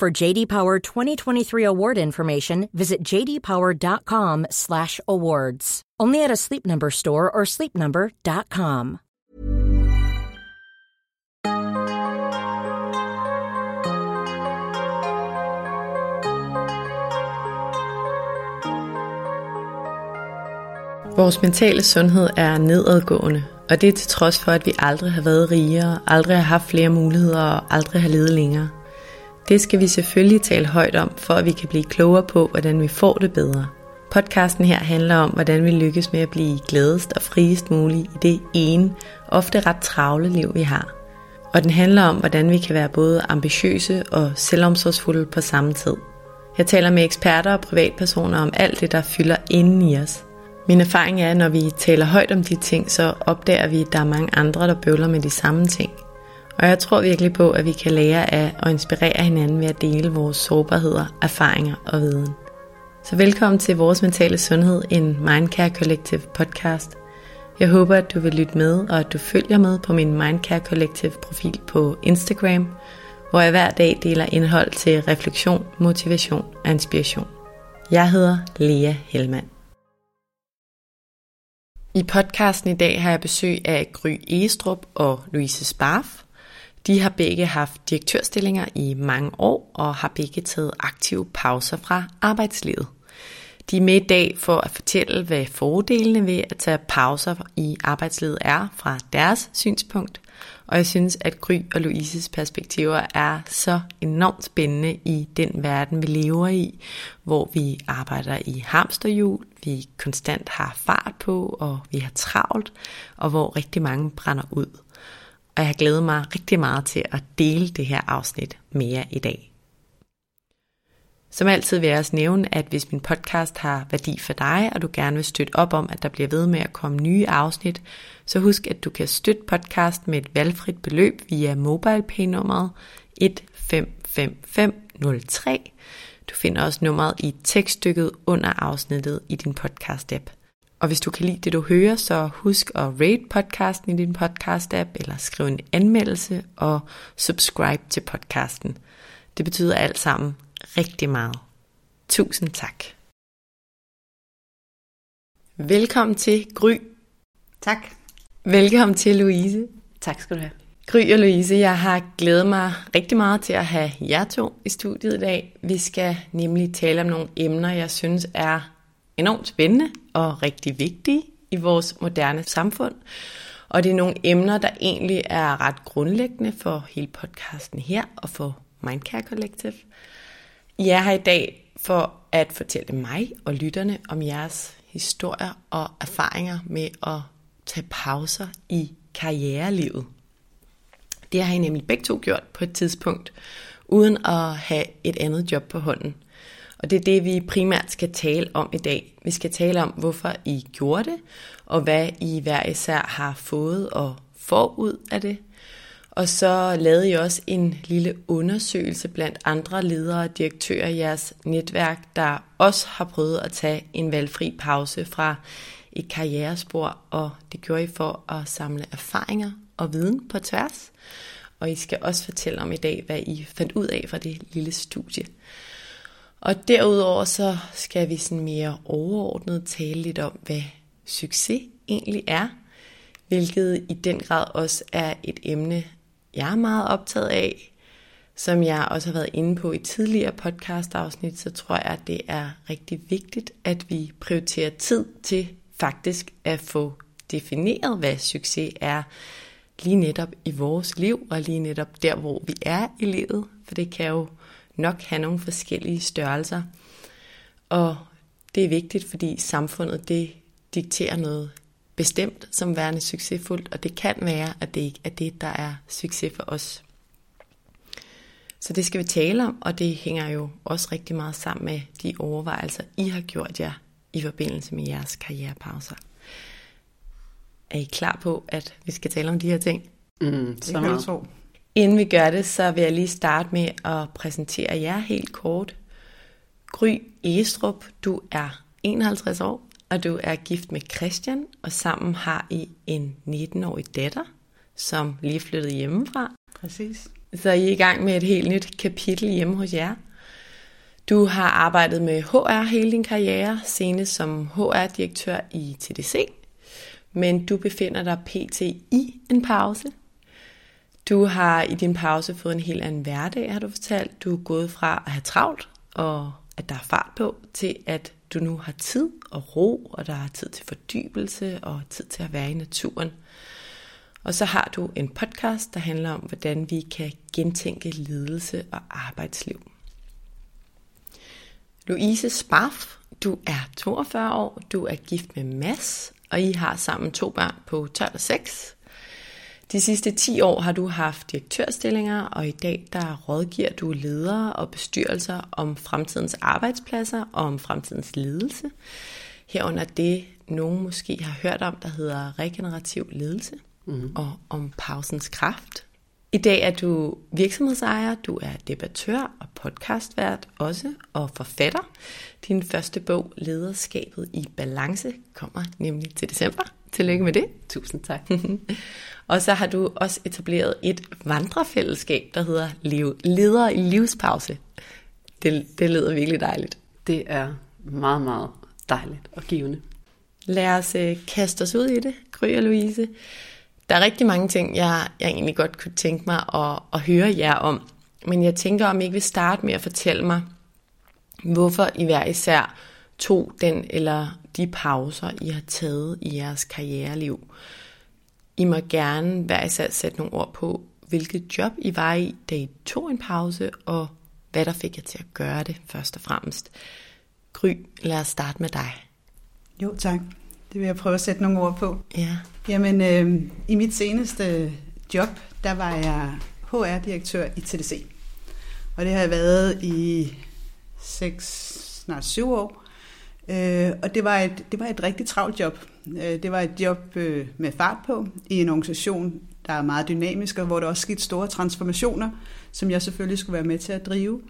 For JD Power 2023 award information, visit jdpower.com/awards. Only at a Sleep Number store or sleepnumber.com. Vores mentale sundhed er nedadgående, og det er til trods for, at vi aldrig har været rigere, aldrig har haft flere muligheder og aldrig har levet længere. Det skal vi selvfølgelig tale højt om, for at vi kan blive klogere på, hvordan vi får det bedre. Podcasten her handler om, hvordan vi lykkes med at blive glædest og friest muligt i det ene, ofte ret travle liv, vi har. Og den handler om, hvordan vi kan være både ambitiøse og selvomsorgsfulde på samme tid. Jeg taler med eksperter og privatpersoner om alt det, der fylder inden i os – min erfaring er, at når vi taler højt om de ting, så opdager vi, at der er mange andre, der bøvler med de samme ting. Og jeg tror virkelig på, at vi kan lære af og inspirere hinanden ved at dele vores sårbarheder, erfaringer og viden. Så velkommen til Vores Mentale Sundhed, en Mindcare Collective podcast. Jeg håber, at du vil lytte med, og at du følger med på min Mindcare Collective profil på Instagram, hvor jeg hver dag deler indhold til refleksion, motivation og inspiration. Jeg hedder Lea Helmand. I podcasten i dag har jeg besøg af Gry Egestrup og Louise Sparf. De har begge haft direktørstillinger i mange år og har begge taget aktive pauser fra arbejdslivet. De er med i dag for at fortælle, hvad fordelene ved at tage pauser i arbejdslivet er fra deres synspunkt. Og jeg synes, at Gry og Louises perspektiver er så enormt spændende i den verden, vi lever i, hvor vi arbejder i hamsterhjul, vi konstant har fart på, og vi har travlt, og hvor rigtig mange brænder ud. Og jeg glæder mig rigtig meget til at dele det her afsnit mere i dag. Som altid vil jeg også nævne, at hvis min podcast har værdi for dig, og du gerne vil støtte op om, at der bliver ved med at komme nye afsnit, så husk, at du kan støtte podcast med et valgfrit beløb via MobilePay-nummeret 155503. Du finder også nummeret i tekststykket under afsnittet i din podcast-app. Og hvis du kan lide det, du hører, så husk at rate podcasten i din podcast-app, eller skrive en anmeldelse og subscribe til podcasten. Det betyder alt sammen rigtig meget. Tusind tak. Velkommen til Gry. Tak. Velkommen til Louise. Tak skal du have. Gry og Louise, jeg har glædet mig rigtig meget til at have jer to i studiet i dag. Vi skal nemlig tale om nogle emner, jeg synes er enormt spændende og rigtig vigtige i vores moderne samfund. Og det er nogle emner, der egentlig er ret grundlæggende for hele podcasten her og for Mindcare Collective. I er her i dag for at fortælle mig og lytterne om jeres historier og erfaringer med at tage pauser i karrierelivet. Det har I nemlig begge to gjort på et tidspunkt, uden at have et andet job på hånden. Og det er det, vi primært skal tale om i dag. Vi skal tale om, hvorfor I gjorde det, og hvad I hver især har fået og får ud af det. Og så lavede jeg også en lille undersøgelse blandt andre ledere og direktører i jeres netværk, der også har prøvet at tage en valgfri pause fra et karrierespor, og det gjorde I for at samle erfaringer og viden på tværs. Og I skal også fortælle om i dag, hvad I fandt ud af fra det lille studie. Og derudover så skal vi sådan mere overordnet tale lidt om, hvad succes egentlig er, hvilket i den grad også er et emne, jeg er meget optaget af, som jeg også har været inde på i tidligere podcast-afsnit, så tror jeg, at det er rigtig vigtigt, at vi prioriterer tid til faktisk at få defineret, hvad succes er lige netop i vores liv, og lige netop der, hvor vi er i livet, for det kan jo nok have nogle forskellige størrelser. Og det er vigtigt, fordi samfundet det dikterer noget bestemt som værende succesfuldt, og det kan være, at det ikke er det, der er succes for os. Så det skal vi tale om, og det hænger jo også rigtig meget sammen med de overvejelser, I har gjort jer i forbindelse med jeres karrierepauser. Er I klar på, at vi skal tale om de her ting? Mm, så det meget. Tro. Inden vi gør det, så vil jeg lige starte med at præsentere jer helt kort. Gry Egestrup, du er 51 år, og du er gift med Christian, og sammen har I en 19-årig datter, som lige flyttet hjemmefra. Præcis. Så I er i gang med et helt nyt kapitel hjemme hos jer. Du har arbejdet med HR hele din karriere, senest som HR-direktør i TDC, men du befinder dig pt. i en pause. Du har i din pause fået en helt anden hverdag, har du fortalt. Du er gået fra at have travlt, og at der er fart på, til at du nu har tid og ro, og der er tid til fordybelse og tid til at være i naturen. Og så har du en podcast, der handler om, hvordan vi kan gentænke ledelse og arbejdsliv. Louise Sparf, du er 42 år, du er gift med Mads, og I har sammen to børn på 12 og 6. De sidste 10 år har du haft direktørstillinger, og i dag der rådgiver du ledere og bestyrelser om fremtidens arbejdspladser og om fremtidens ledelse. Herunder det, nogen måske har hørt om, der hedder regenerativ ledelse mm. og om pausens kraft. I dag er du virksomhedsejer, du er debattør og podcastvært også, og forfatter. Din første bog, Lederskabet i Balance, kommer nemlig til december. Tillykke med det. Tusind tak. og så har du også etableret et vandrefællesskab, der hedder Leder i livspause. Det, det lyder virkelig dejligt. Det er meget, meget dejligt og givende. Lad os uh, kaste os ud i det, Gry og Louise. Der er rigtig mange ting, jeg, jeg egentlig godt kunne tænke mig at, at høre jer om. Men jeg tænker, om I ikke vil starte med at fortælle mig, hvorfor I hver især tog den eller de pauser, I har taget i jeres karriereliv. I må gerne hver især sætte nogle ord på, hvilket job I var i, da I tog en pause, og hvad der fik jer til at gøre det først og fremmest. Gry, lad os starte med dig. Jo, tak. Det vil jeg prøve at sætte nogle ord på. Ja. Jamen, øh, i mit seneste job, der var jeg HR-direktør i TDC. Og det har jeg været i 6, snart 7 år. Øh, og det var, et, det var et rigtig travlt job. Øh, det var et job øh, med fart på i en organisation, der er meget dynamisk, og hvor der også skete store transformationer, som jeg selvfølgelig skulle være med til at drive.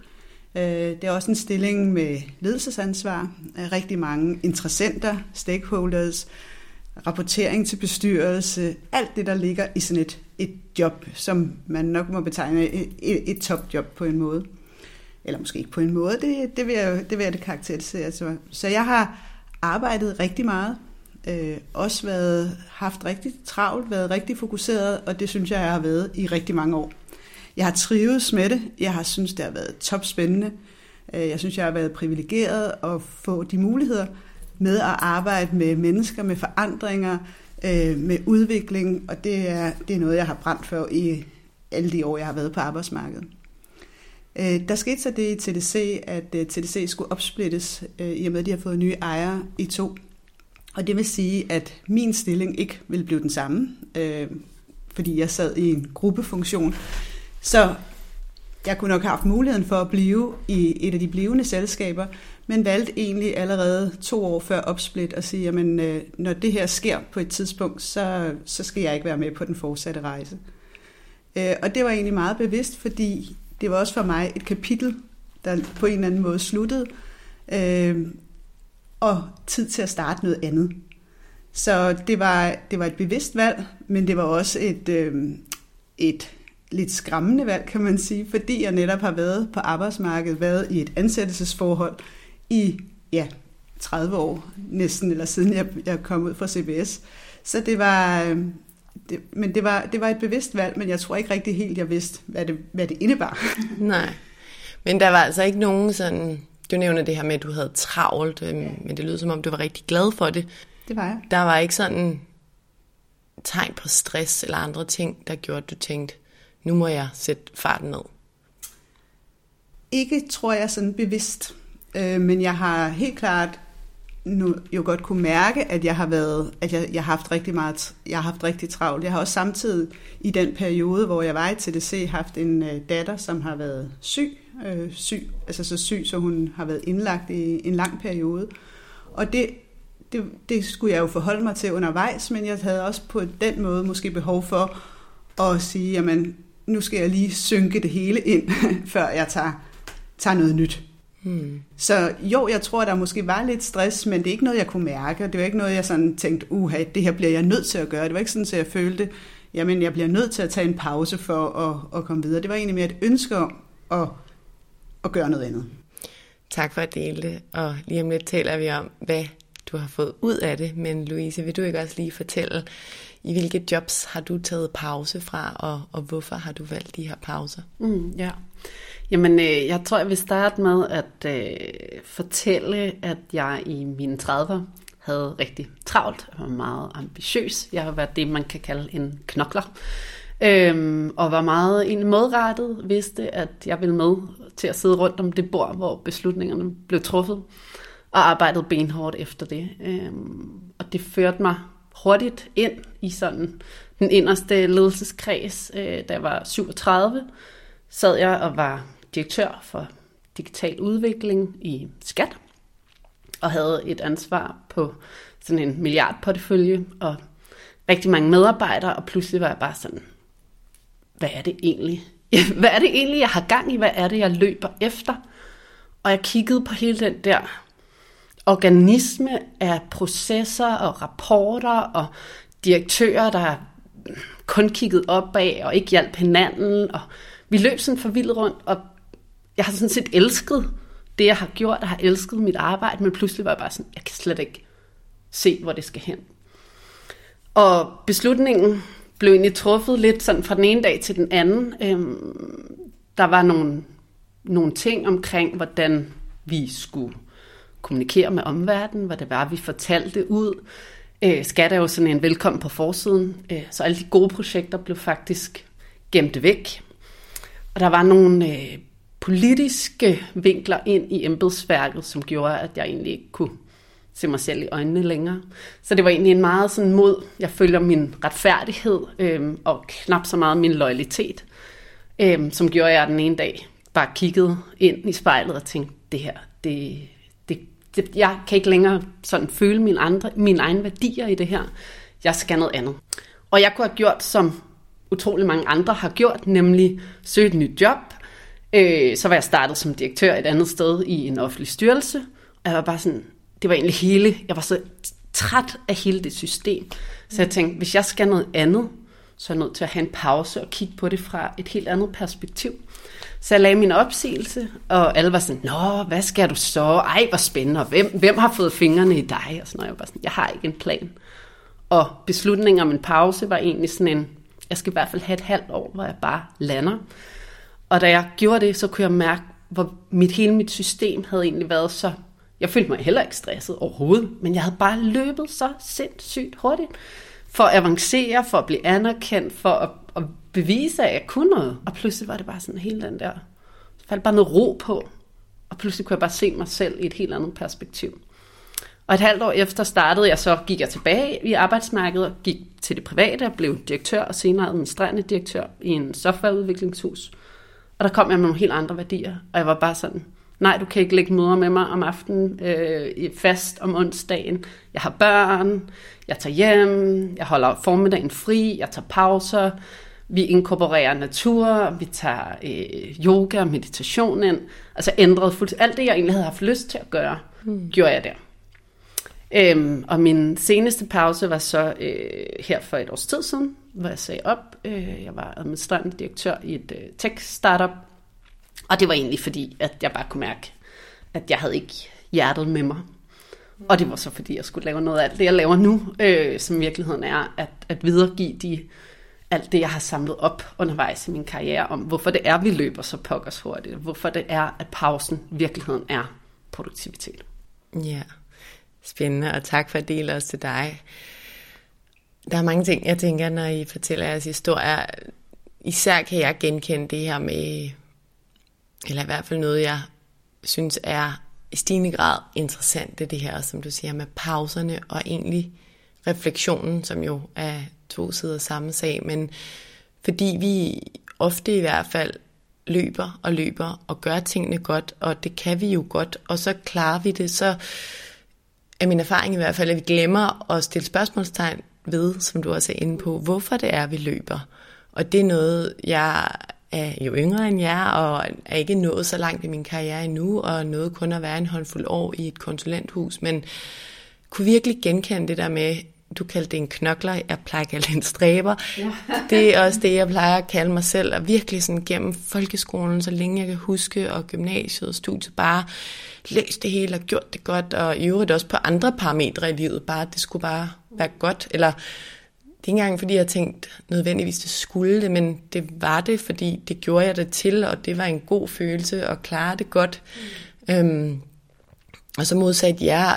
Øh, det er også en stilling med ledelsesansvar af rigtig mange interessenter, stakeholders, rapportering til bestyrelse, alt det, der ligger i sådan et, et job, som man nok må betegne et, et, et topjob på en måde. Eller måske ikke på en måde, det, det, vil, jeg, det vil jeg det karakterisere. Så, så jeg har arbejdet rigtig meget, øh, også været, haft rigtig travlt, været rigtig fokuseret, og det synes jeg, jeg har været i rigtig mange år. Jeg har trives med det. Jeg har synes, det har været topspændende. Øh, jeg synes, jeg har været privilegeret at få de muligheder med at arbejde med mennesker, med forandringer, øh, med udvikling, og det er, det er noget, jeg har brændt for i alle de år, jeg har været på arbejdsmarkedet. Øh, der skete så det i TDC, at øh, TDC skulle opsplittes, øh, i og med at de har fået nye ejere i to. Og det vil sige, at min stilling ikke vil blive den samme, øh, fordi jeg sad i en gruppefunktion. Så jeg kunne nok have haft muligheden for at blive i et af de blivende selskaber, men valgte egentlig allerede to år før opsplit at sige, at når det her sker på et tidspunkt, så, så skal jeg ikke være med på den fortsatte rejse. Øh, og det var egentlig meget bevidst, fordi det var også for mig et kapitel, der på en eller anden måde sluttede, øh, og tid til at starte noget andet. Så det var, det var et bevidst valg, men det var også et, øh, et lidt skræmmende valg, kan man sige, fordi jeg netop har været på arbejdsmarkedet, været i et ansættelsesforhold i ja, 30 år næsten, eller siden jeg, jeg kom ud fra CBS. Så det var, øh, det, men det var, det var et bevidst valg, men jeg tror ikke rigtig helt, jeg vidste, hvad det, hvad det indebar. Nej, men der var altså ikke nogen sådan, du nævner det her med, at du havde travlt, øhm, ja. men det lyder som om, du var rigtig glad for det. Det var jeg. Der var ikke sådan tegn på stress eller andre ting, der gjorde, at du tænkte, nu må jeg sætte farten ned? Ikke, tror jeg, sådan bevidst. Øh, men jeg har helt klart nu jo godt kunne mærke, at jeg har været, at jeg, jeg har haft rigtig meget, jeg har haft rigtig travlt. Jeg har også samtidig i den periode, hvor jeg var i TDC, haft en øh, datter, som har været syg, øh, syg, altså så syg, så hun har været indlagt i en lang periode. Og det, det, det skulle jeg jo forholde mig til undervejs, men jeg havde også på den måde måske behov for at sige, jamen nu skal jeg lige synke det hele ind, før jeg tager, tager noget nyt. Hmm. Så jo, jeg tror, der måske var lidt stress, men det er ikke noget, jeg kunne mærke. Det var ikke noget, jeg sådan tænkte, uha, det her bliver jeg nødt til at gøre. Det var ikke sådan, at jeg følte, jamen jeg bliver nødt til at tage en pause for at, at komme videre. Det var egentlig mere et ønske om at, at gøre noget andet. Tak for at dele det, og lige om lidt taler vi om, hvad du har fået ud af det. Men Louise, vil du ikke også lige fortælle, i hvilke jobs har du taget pause fra, og, og hvorfor har du valgt de her pauser? Mm, ja. Jamen, øh, jeg tror, jeg vil starte med at øh, fortælle, at jeg i mine 30'er havde rigtig travlt. og var meget ambitiøs. Jeg har været det, man kan kalde en knokler. Øhm, og var meget egentlig modrettet, vidste, at jeg ville med til at sidde rundt om det bord, hvor beslutningerne blev truffet, og arbejdede benhårdt efter det. Øhm, og det førte mig hurtigt ind i sådan den inderste ledelseskreds, øh, da jeg var 37, sad jeg og var direktør for digital udvikling i Skat, og havde et ansvar på sådan en milliardportefølje, og rigtig mange medarbejdere, og pludselig var jeg bare sådan, hvad er det egentlig? Hvad er det egentlig, jeg har gang i? Hvad er det, jeg løber efter? Og jeg kiggede på hele den der organisme af processer og rapporter og direktører, der kun kiggede opad og ikke hjalp hinanden. Og vi løb sådan forvildet rundt, og jeg har sådan set elsket det, jeg har gjort. og har elsket mit arbejde, men pludselig var jeg bare sådan, jeg kan slet ikke se, hvor det skal hen. Og beslutningen blev egentlig truffet lidt sådan fra den ene dag til den anden. Øhm, der var nogle, nogle ting omkring, hvordan vi skulle kommunikere med omverdenen, hvad det var, vi fortalte ud. Øh, skat er jo sådan en velkommen på forsiden, øh, så alle de gode projekter blev faktisk gemt væk. Og der var nogle øh, politiske vinkler ind i embedsværket, som gjorde, at jeg egentlig ikke kunne se mig selv i øjnene længere. Så det var egentlig en meget sådan mod, jeg følger min retfærdighed, øh, og knap så meget min loyalitet, øh, som gjorde, at jeg den ene dag bare kiggede ind i spejlet og tænkte, det her, det, det, jeg kan ikke længere sådan føle mine, andre, mine egne værdier i det her. Jeg skal noget andet. Og jeg kunne have gjort, som utrolig mange andre har gjort, nemlig søge et nyt job. Øh, så var jeg startet som direktør et andet sted i en offentlig styrelse. Og jeg var bare sådan, det var egentlig hele, jeg var så træt af hele det system. Så jeg tænkte, hvis jeg skal noget andet, så er jeg nødt til at have en pause og kigge på det fra et helt andet perspektiv. Så jeg lagde min opsigelse, og alle var sådan, Nå, hvad skal du så? Ej, hvor spændende, og hvem, hvem har fået fingrene i dig? Og sådan og Jeg var sådan, jeg har ikke en plan. Og beslutningen om en pause var egentlig sådan en, jeg skal i hvert fald have et halvt år, hvor jeg bare lander. Og da jeg gjorde det, så kunne jeg mærke, hvor mit, hele mit system havde egentlig været så... Jeg følte mig heller ikke stresset overhovedet, men jeg havde bare løbet så sindssygt hurtigt for at avancere, for at blive anerkendt, for at, at bevise, at jeg kunne noget. Og pludselig var det bare sådan hele den der, så faldt bare noget ro på. Og pludselig kunne jeg bare se mig selv i et helt andet perspektiv. Og et halvt år efter startede jeg, så gik jeg tilbage i arbejdsmarkedet gik til det private og blev direktør og senere administrerende direktør i en softwareudviklingshus. Og der kom jeg med nogle helt andre værdier, og jeg var bare sådan, nej, du kan ikke lægge møder med mig om aftenen, øh, fast om onsdagen. Jeg har børn, jeg tager hjem, jeg holder formiddagen fri, jeg tager pauser, vi inkorporerer natur, vi tager øh, yoga og meditation ind. Altså ændrede fuldstændig. Alt det, jeg egentlig havde haft lyst til at gøre, mm. gjorde jeg der. Øhm, og min seneste pause var så øh, her for et års tid siden, hvor jeg sagde op. Øh, jeg var administrerende direktør i et øh, tech-startup, og det var egentlig fordi, at jeg bare kunne mærke, at jeg havde ikke hjertet med mig. Mm. Og det var så fordi, jeg skulle lave noget af alt det, jeg laver nu, øh, som virkeligheden er, at, at videregive de alt det, jeg har samlet op undervejs i min karriere, om hvorfor det er, vi løber så pokkers hurtigt, hvorfor det er, at pausen virkeligheden er produktivitet. Ja, spændende, og tak for at dele os til dig. Der er mange ting, jeg tænker, når I fortæller jeres historier. Især kan jeg genkende det her med, eller i hvert fald noget, jeg synes er i stigende grad interessant, det, det her, som du siger, med pauserne og egentlig refleksionen, som jo er to sider samme sag, men fordi vi ofte i hvert fald løber og løber og gør tingene godt, og det kan vi jo godt, og så klarer vi det, så er min erfaring i hvert fald, at vi glemmer at stille spørgsmålstegn ved, som du også er inde på, hvorfor det er, vi løber. Og det er noget, jeg er jo yngre end jer, og er ikke nået så langt i min karriere endnu, og noget kun at være en håndfuld år i et konsulenthus, men kunne virkelig genkende det der med, du kaldte det en knokler, jeg plejer at kalde det en stræber. Ja. det er også det, jeg plejer at kalde mig selv, og virkelig sådan gennem folkeskolen, så længe jeg kan huske, og gymnasiet og studiet, bare læst det hele og gjort det godt, og i øvrigt også på andre parametre i livet, bare det skulle bare være godt, eller det er ikke engang, fordi jeg tænkte nødvendigvis, det skulle det, men det var det, fordi det gjorde jeg det til, og det var en god følelse at klare det godt. Mm. Øhm, og så modsat jer,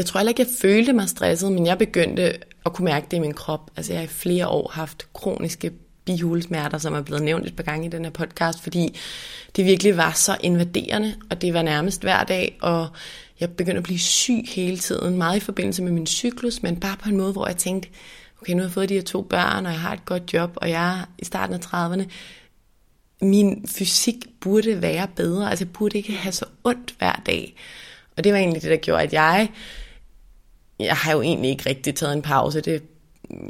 jeg tror heller ikke, jeg følte mig stresset, men jeg begyndte at kunne mærke det i min krop. Altså jeg har i flere år haft kroniske bihulesmerter, som er blevet nævnt et par gange i den her podcast, fordi det virkelig var så invaderende, og det var nærmest hver dag, og jeg begyndte at blive syg hele tiden, meget i forbindelse med min cyklus, men bare på en måde, hvor jeg tænkte, okay, nu har jeg fået de her to børn, og jeg har et godt job, og jeg er i starten af 30'erne. Min fysik burde være bedre, altså jeg burde ikke have så ondt hver dag. Og det var egentlig det, der gjorde, at jeg, jeg har jo egentlig ikke rigtig taget en pause, det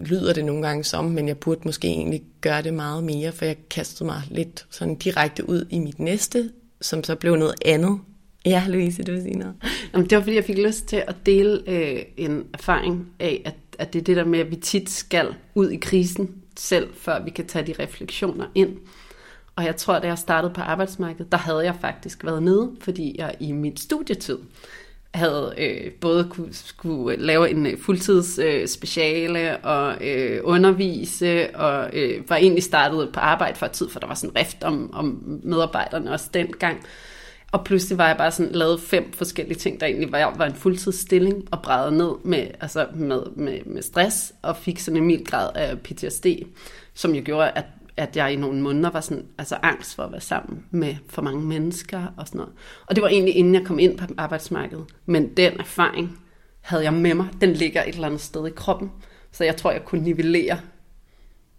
lyder det nogle gange som, men jeg burde måske egentlig gøre det meget mere, for jeg kastede mig lidt sådan direkte ud i mit næste, som så blev noget andet. Ja, Louise, du vil sige noget. Jamen, det var fordi, jeg fik lyst til at dele øh, en erfaring af, at, at det er det der med, at vi tit skal ud i krisen selv, før vi kan tage de refleksioner ind. Og jeg tror, da jeg startede på arbejdsmarkedet, der havde jeg faktisk været nede, fordi jeg i min studietid havde øh, både kunne, skulle lave en øh, fuldtids øh, speciale og øh, undervise, og øh, var egentlig startet på arbejde for tid, for der var sådan rift om, om medarbejderne også dengang. Og pludselig var jeg bare sådan lavet fem forskellige ting, der egentlig var, var en fuldtidsstilling, og brædede ned med, altså med, med, med stress, og fik sådan en mild grad af PTSD, som jo gjorde, at at jeg i nogle måneder var sådan, altså angst for at være sammen med for mange mennesker og sådan noget. Og det var egentlig inden jeg kom ind på arbejdsmarkedet. Men den erfaring havde jeg med mig. Den ligger et eller andet sted i kroppen. Så jeg tror, jeg kunne nivellere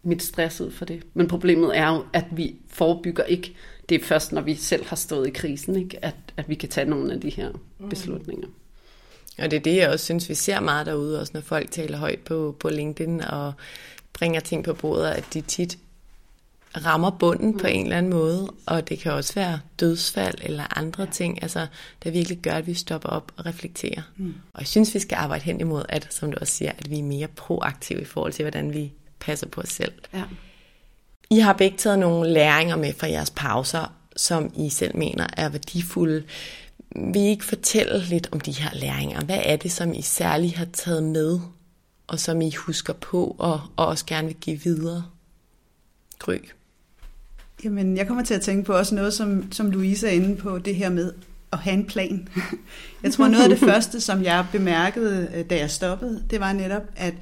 mit stress ud for det. Men problemet er jo, at vi forebygger ikke. Det er først, når vi selv har stået i krisen, ikke? At, at vi kan tage nogle af de her mm. beslutninger. Og det er det, jeg også synes, vi ser meget derude, også når folk taler højt på, på LinkedIn og bringer ting på bordet, at de tit rammer bunden mm. på en eller anden måde, og det kan også være dødsfald eller andre ja. ting, altså det virkelig gør, at vi stopper op og reflekterer. Mm. Og jeg synes, vi skal arbejde hen imod, at, som du også siger, at vi er mere proaktive i forhold til, hvordan vi passer på os selv. Ja. I har begge taget nogle læringer med fra jeres pauser, som I selv mener er værdifulde. Vil I ikke fortælle lidt om de her læringer? Hvad er det, som I særligt har taget med, og som I husker på, og, og også gerne vil give videre? Gry. Jamen, jeg kommer til at tænke på også noget, som, som Louise er inde på, det her med at have en plan. Jeg tror, noget af det første, som jeg bemærkede, øh, da jeg stoppede, det var netop, at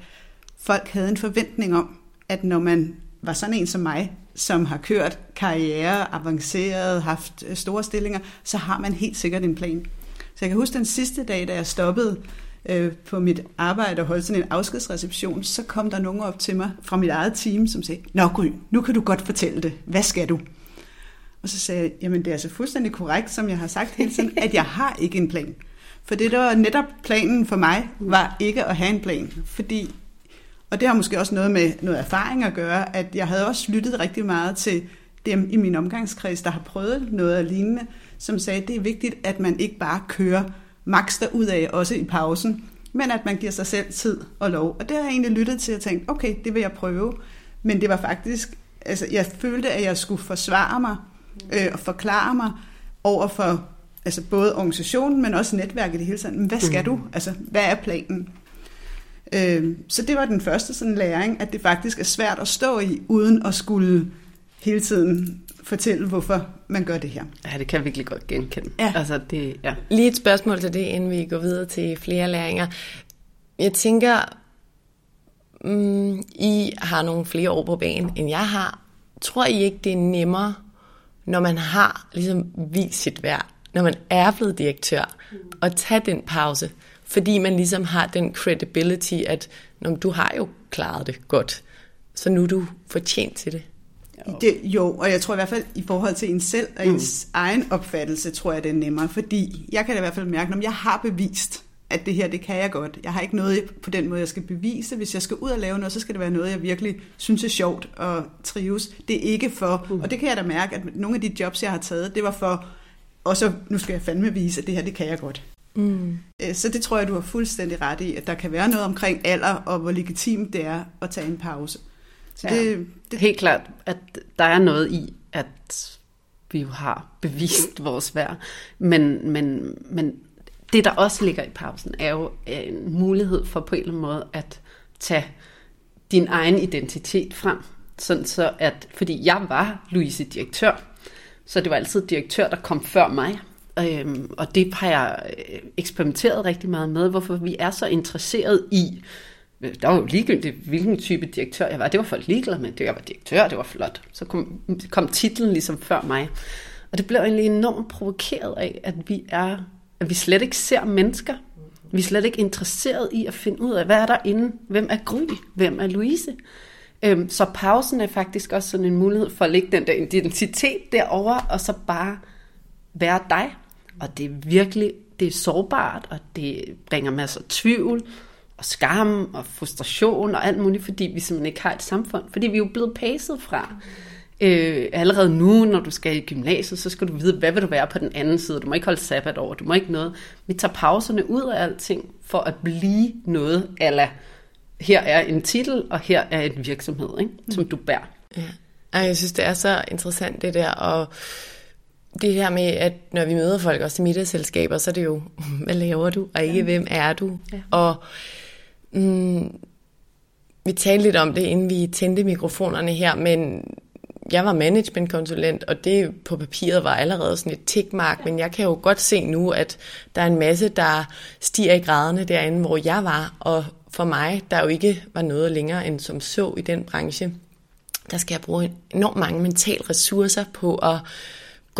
folk havde en forventning om, at når man var sådan en som mig, som har kørt karriere, avanceret, haft øh, store stillinger, så har man helt sikkert en plan. Så jeg kan huske den sidste dag, da jeg stoppede øh, på mit arbejde og holdt sådan en afskedsreception, så kom der nogen op til mig fra mit eget team, som sagde, Nå Gry, nu kan du godt fortælle det. Hvad skal du? Og så sagde jeg, jamen det er altså fuldstændig korrekt, som jeg har sagt hele tiden, at jeg har ikke en plan. For det, der var netop planen for mig, var ikke at have en plan. Fordi, og det har måske også noget med noget erfaring at gøre, at jeg havde også lyttet rigtig meget til dem i min omgangskreds, der har prøvet noget af lignende, som sagde, at det er vigtigt, at man ikke bare kører maks ud af også i pausen, men at man giver sig selv tid og lov. Og det har jeg egentlig lyttet til og tænkt, okay, det vil jeg prøve. Men det var faktisk, altså jeg følte, at jeg skulle forsvare mig øh, og forklare mig over for altså både organisationen, men også netværket i hele tiden. Hvad skal mm. du? Altså, hvad er planen? Øh, så det var den første sådan læring, at det faktisk er svært at stå i, uden at skulle hele tiden fortælle, hvorfor man gør det her. Ja, det kan jeg virkelig godt genkende. Ja. Altså, det, ja. Lige et spørgsmål til det, inden vi går videre til flere læringer. Jeg tænker, mm, I har nogle flere år på banen, end jeg har. Tror I ikke, det er nemmere, når man har ligesom vist sit værd? når man er blevet direktør, at tage den pause, fordi man ligesom har den credibility, at når du har jo klaret det godt, så nu er du fortjent til det. Det, jo, og jeg tror i hvert fald i forhold til en selv og ens mm. egen opfattelse, tror jeg, det er nemmere, fordi jeg kan da i hvert fald mærke, når jeg har bevist, at det her, det kan jeg godt. Jeg har ikke noget på den måde, jeg skal bevise. Hvis jeg skal ud og lave noget, så skal det være noget, jeg virkelig synes er sjovt og trives. Det er ikke for, mm. og det kan jeg da mærke, at nogle af de jobs, jeg har taget, det var for, og så nu skal jeg fandme vise, at det her, det kan jeg godt. Mm. Så det tror jeg, du har fuldstændig ret i, at der kan være noget omkring alder, og hvor legitimt det er at tage en pause. Så ja, det, det... Helt klart, at der er noget i, at vi jo har bevist vores værd, men, men, men det, der også ligger i pausen, er jo en mulighed for på en eller anden måde at tage din egen identitet frem. Sådan så at, fordi jeg var Louise direktør, så det var altid direktør, der kom før mig. Øhm, og det har jeg øh, eksperimenteret rigtig meget med, hvorfor vi er så interesseret i, Øh, der var jo ligegyldigt, hvilken type direktør jeg var. Det var folk ligeglade med. Det, jeg var direktør, det var flot. Så kom, kom titlen ligesom før mig. Og det blev egentlig enormt provokeret af, at vi er at vi slet ikke ser mennesker. Vi er slet ikke interesseret i at finde ud af, hvad er der inde? Hvem er Gry? Hvem er Louise? Øhm, så pausen er faktisk også sådan en mulighed for at lægge den der identitet derover og så bare være dig. Og det er virkelig, det er sårbart, og det bringer masser af tvivl, og skam, og frustration, og alt muligt, fordi vi simpelthen ikke har et samfund. Fordi vi er jo blevet pacet fra. Øh, allerede nu, når du skal i gymnasiet, så skal du vide, hvad vil du være på den anden side. Du må ikke holde sabbat over, du må ikke noget. Vi tager pauserne ud af alting for at blive noget, eller her er en titel, og her er en virksomhed, ikke? som du bærer. Ja. Ej, jeg synes, det er så interessant det der, og det her med, at når vi møder folk også i middagsselskaber, så er det jo, hvad laver du, og ikke, ja. hvem er du? Ja. Og mm, vi talte lidt om det, inden vi tændte mikrofonerne her, men jeg var managementkonsulent, og det på papiret var allerede sådan et tickmark, men jeg kan jo godt se nu, at der er en masse, der stiger i graderne derinde, hvor jeg var, og for mig, der jo ikke var noget længere end som så i den branche, der skal jeg bruge enormt mange mentale ressourcer på at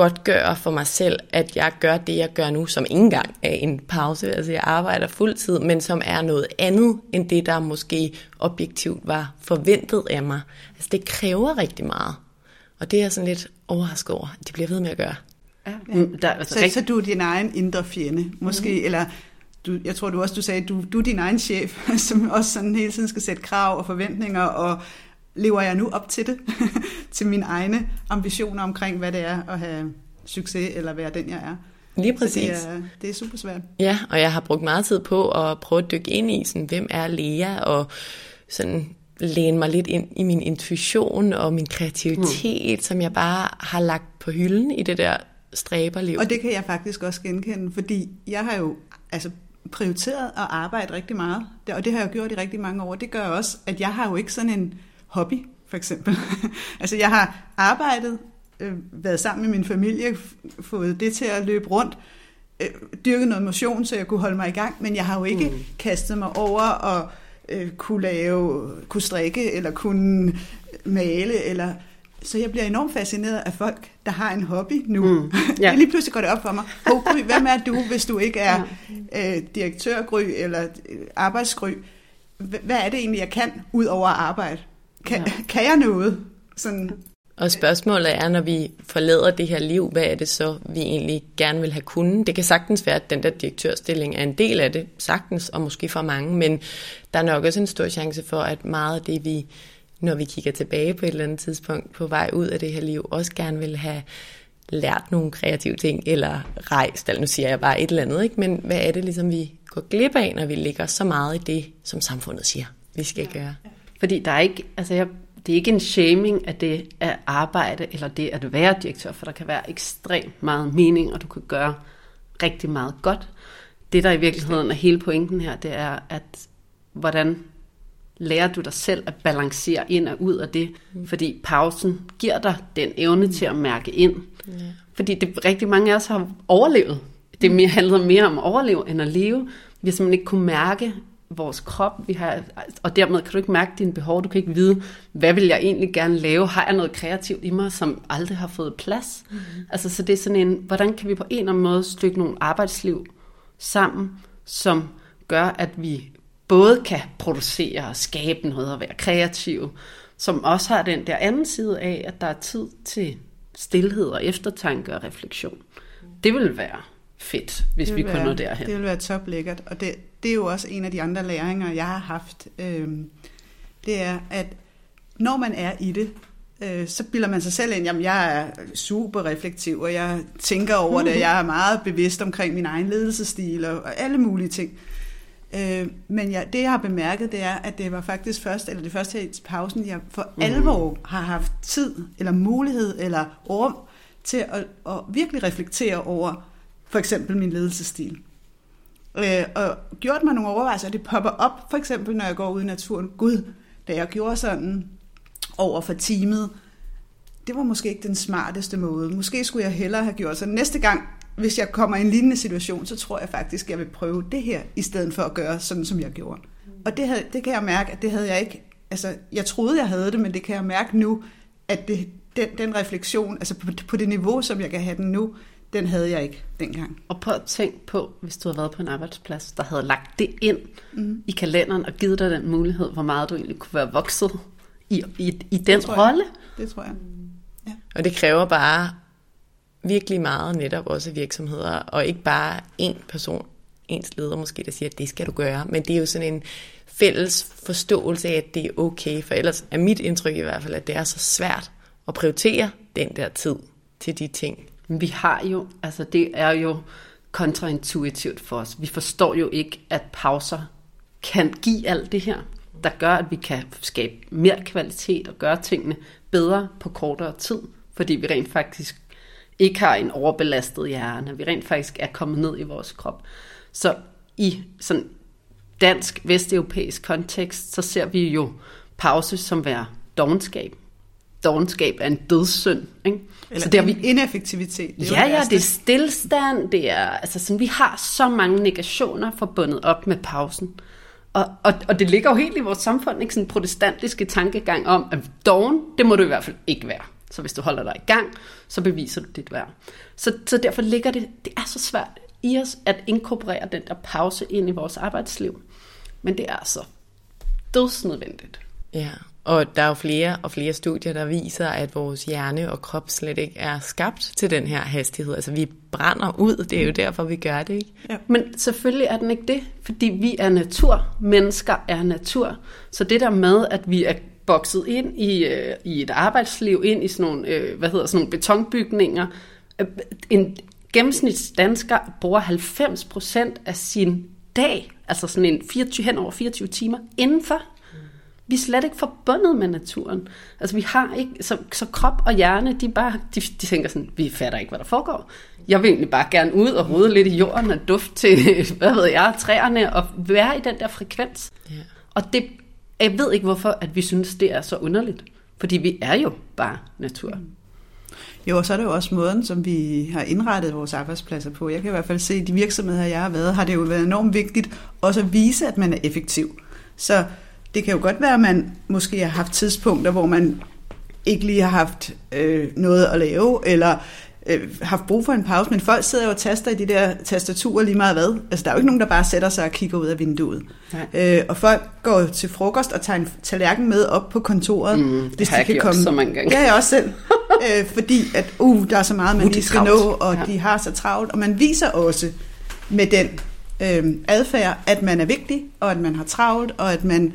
godt gøre for mig selv, at jeg gør det, jeg gør nu, som ikke engang er en pause. Altså jeg arbejder fuldtid, men som er noget andet, end det, der måske objektivt var forventet af mig. Altså det kræver rigtig meget. Og det er jeg sådan lidt overrasket over, at de bliver ved med at gøre. Ja, ja. Mm, der, altså, så, så du er din egen indre fjende, måske, mm. eller du, jeg tror du også, du sagde, du, du er din egen chef, som også sådan hele tiden skal sætte krav og forventninger, og lever jeg nu op til det, til mine egne ambitioner omkring, hvad det er at have succes, eller være den, jeg er. Lige præcis. det er, det er super svært. Ja, og jeg har brugt meget tid på at prøve at dykke ind i, sådan, hvem er Lea, og sådan læne mig lidt ind i min intuition og min kreativitet, mm. som jeg bare har lagt på hylden i det der stræberliv. Og det kan jeg faktisk også genkende, fordi jeg har jo altså, prioriteret at arbejde rigtig meget, og det har jeg gjort i rigtig mange år. Det gør også, at jeg har jo ikke sådan en hobby, for eksempel. altså jeg har arbejdet, øh, været sammen med min familie, fået det til at løbe rundt, øh, dyrket noget motion, så jeg kunne holde mig i gang, men jeg har jo ikke mm. kastet mig over og øh, kunne lave, kunne strikke, eller kunne male, eller så jeg bliver enormt fascineret af folk, der har en hobby nu. Mm, ja. lige pludselig går det op for mig. Oh, Gry, hvem er du, hvis du ikke er øh, direktørgry eller øh, arbejdsgry? Hvad er det egentlig, jeg kan, ud over at arbejde? Kan, ja. kan jeg noget? Sådan, og spørgsmålet er, når vi forlader det her liv, hvad er det så, vi egentlig gerne vil have kunnet? Det kan sagtens være, at den der direktørstilling er en del af det, sagtens, og måske for mange, men der er nok også en stor chance for, at meget af det, vi, når vi kigger tilbage på et eller andet tidspunkt på vej ud af det her liv, også gerne vil have lært nogle kreative ting, eller rejst, eller nu siger jeg bare et eller andet, ikke? men hvad er det ligesom, vi går glip af, når vi ligger så meget i det, som samfundet siger, vi skal gøre? Fordi der er ikke, altså jeg det er ikke en shaming af det at arbejde, eller det at være direktør, for der kan være ekstremt meget mening, og du kan gøre rigtig meget godt. Det, der i virkeligheden er hele pointen her, det er, at hvordan lærer du dig selv at balancere ind og ud af det, mm. fordi pausen giver dig den evne til at mærke ind. Fordi det, rigtig mange af os har overlevet. Det mere, handler mere om at overleve end at leve. Vi har simpelthen ikke kunne mærke vores krop, vi har, og dermed kan du ikke mærke dine behov, du kan ikke vide, hvad vil jeg egentlig gerne lave, har jeg noget kreativt i mig, som aldrig har fået plads? Mm-hmm. Altså, så det er sådan en, hvordan kan vi på en eller anden måde stykke nogle arbejdsliv sammen, som gør, at vi både kan producere og skabe noget og være kreative, som også har den der anden side af, at der er tid til stillhed og eftertanke og refleksion. Det vil være fedt, hvis vi kunne nå derhen. Det vil være toplækkert, og det, det er jo også en af de andre læringer, jeg har haft. Øh, det er, at når man er i det, øh, så bilder man sig selv ind, jamen jeg er super reflektiv, og jeg tænker over det, jeg er meget bevidst omkring min egen ledelsesstil og, og alle mulige ting. Øh, men jeg, det jeg har bemærket, det er, at det var faktisk først, eller det første her i pausen, jeg for mm. alvor har haft tid, eller mulighed, eller rum til at, at virkelig reflektere over for eksempel min ledelsesstil. Øh, og gjort mig nogle overvejelser, det popper op, for eksempel når jeg går ud i naturen. Gud, da jeg gjorde sådan over for teamet, det var måske ikke den smarteste måde. Måske skulle jeg hellere have gjort så næste gang, hvis jeg kommer i en lignende situation, så tror jeg faktisk, at jeg vil prøve det her, i stedet for at gøre sådan, som jeg gjorde. Og det, havde, det kan jeg mærke, at det havde jeg ikke, altså jeg troede, jeg havde det, men det kan jeg mærke nu, at det, den, den refleksion, altså på, på det niveau, som jeg kan have den nu, den havde jeg ikke dengang. Og prøv at tænk på, hvis du havde været på en arbejdsplads, der havde lagt det ind mm. i kalenderen og givet dig den mulighed, hvor meget du egentlig kunne være vokset i, i, i den rolle. Det tror jeg. Ja. Og det kræver bare virkelig meget netop også virksomheder, og ikke bare en person, ens leder måske, der siger, at det skal du gøre, men det er jo sådan en fælles forståelse af, at det er okay, for ellers er mit indtryk i hvert fald, at det er så svært at prioritere den der tid til de ting. Vi har jo, altså det er jo kontraintuitivt for os. Vi forstår jo ikke, at pauser kan give alt det her, der gør, at vi kan skabe mere kvalitet og gøre tingene bedre på kortere tid, fordi vi rent faktisk ikke har en overbelastet hjerne, vi rent faktisk er kommet ned i vores krop. Så i sådan dansk, vesteuropæisk kontekst, så ser vi jo pause som være dogenskab. Dogenskab er en dødssynd. Ikke? Eller så det er vi ineffektivitet. Det ja, ja, det er stillstand, det er, altså sådan, vi har så mange negationer forbundet op med pausen. Og, og, og det ligger jo helt i vores samfund, ikke sådan en protestantiske tankegang om, at dogen, det må du i hvert fald ikke være. Så hvis du holder dig i gang, så beviser du dit værd. Så, så derfor ligger det, det er så svært i os at inkorporere den der pause ind i vores arbejdsliv. Men det er altså dødsnødvendigt. Ja, og der er jo flere og flere studier, der viser, at vores hjerne og krop slet ikke er skabt til den her hastighed. Altså vi brænder ud, det er jo derfor, vi gør det, ikke? Ja. Men selvfølgelig er den ikke det, fordi vi er natur. Mennesker er natur. Så det der med, at vi er bokset ind i, øh, i et arbejdsliv, ind i sådan nogle, øh, hvad hedder, sådan nogle betonbygninger. Øh, en gennemsnitsdansker bruger 90% af sin dag, altså sådan en 24, hen over 24 timer, indenfor. Vi er slet ikke forbundet med naturen. Altså vi har ikke, så, så krop og hjerne, de bare, de, de tænker sådan, vi fatter ikke, hvad der foregår. Jeg vil egentlig bare gerne ud og rode lidt i jorden og duft til, hvad ved jeg, træerne, og være i den der frekvens. Yeah. Og det jeg ved ikke hvorfor, at vi synes, det er så underligt. Fordi vi er jo bare natur. Jo, og så er det jo også måden, som vi har indrettet vores arbejdspladser på. Jeg kan i hvert fald se, at de virksomheder, jeg har været, har det jo været enormt vigtigt også at vise, at man er effektiv. Så det kan jo godt være, at man måske har haft tidspunkter, hvor man ikke lige har haft øh, noget at lave, eller øh, haft brug for en pause, men folk sidder jo og taster i de der tastaturer lige meget hvad. Altså, der er jo ikke nogen, der bare sætter sig og kigger ud af vinduet. Øh, og folk går til frokost og tager en tallerken med op på kontoret, mm, hvis de kan komme. så mange gange. Ja, jeg også selv. øh, fordi at, uh, der er så meget, man uh, lige skal nå, og ja. de har så travlt. Og man viser også med den øh, adfærd, at man er vigtig, og at man har travlt, og at man,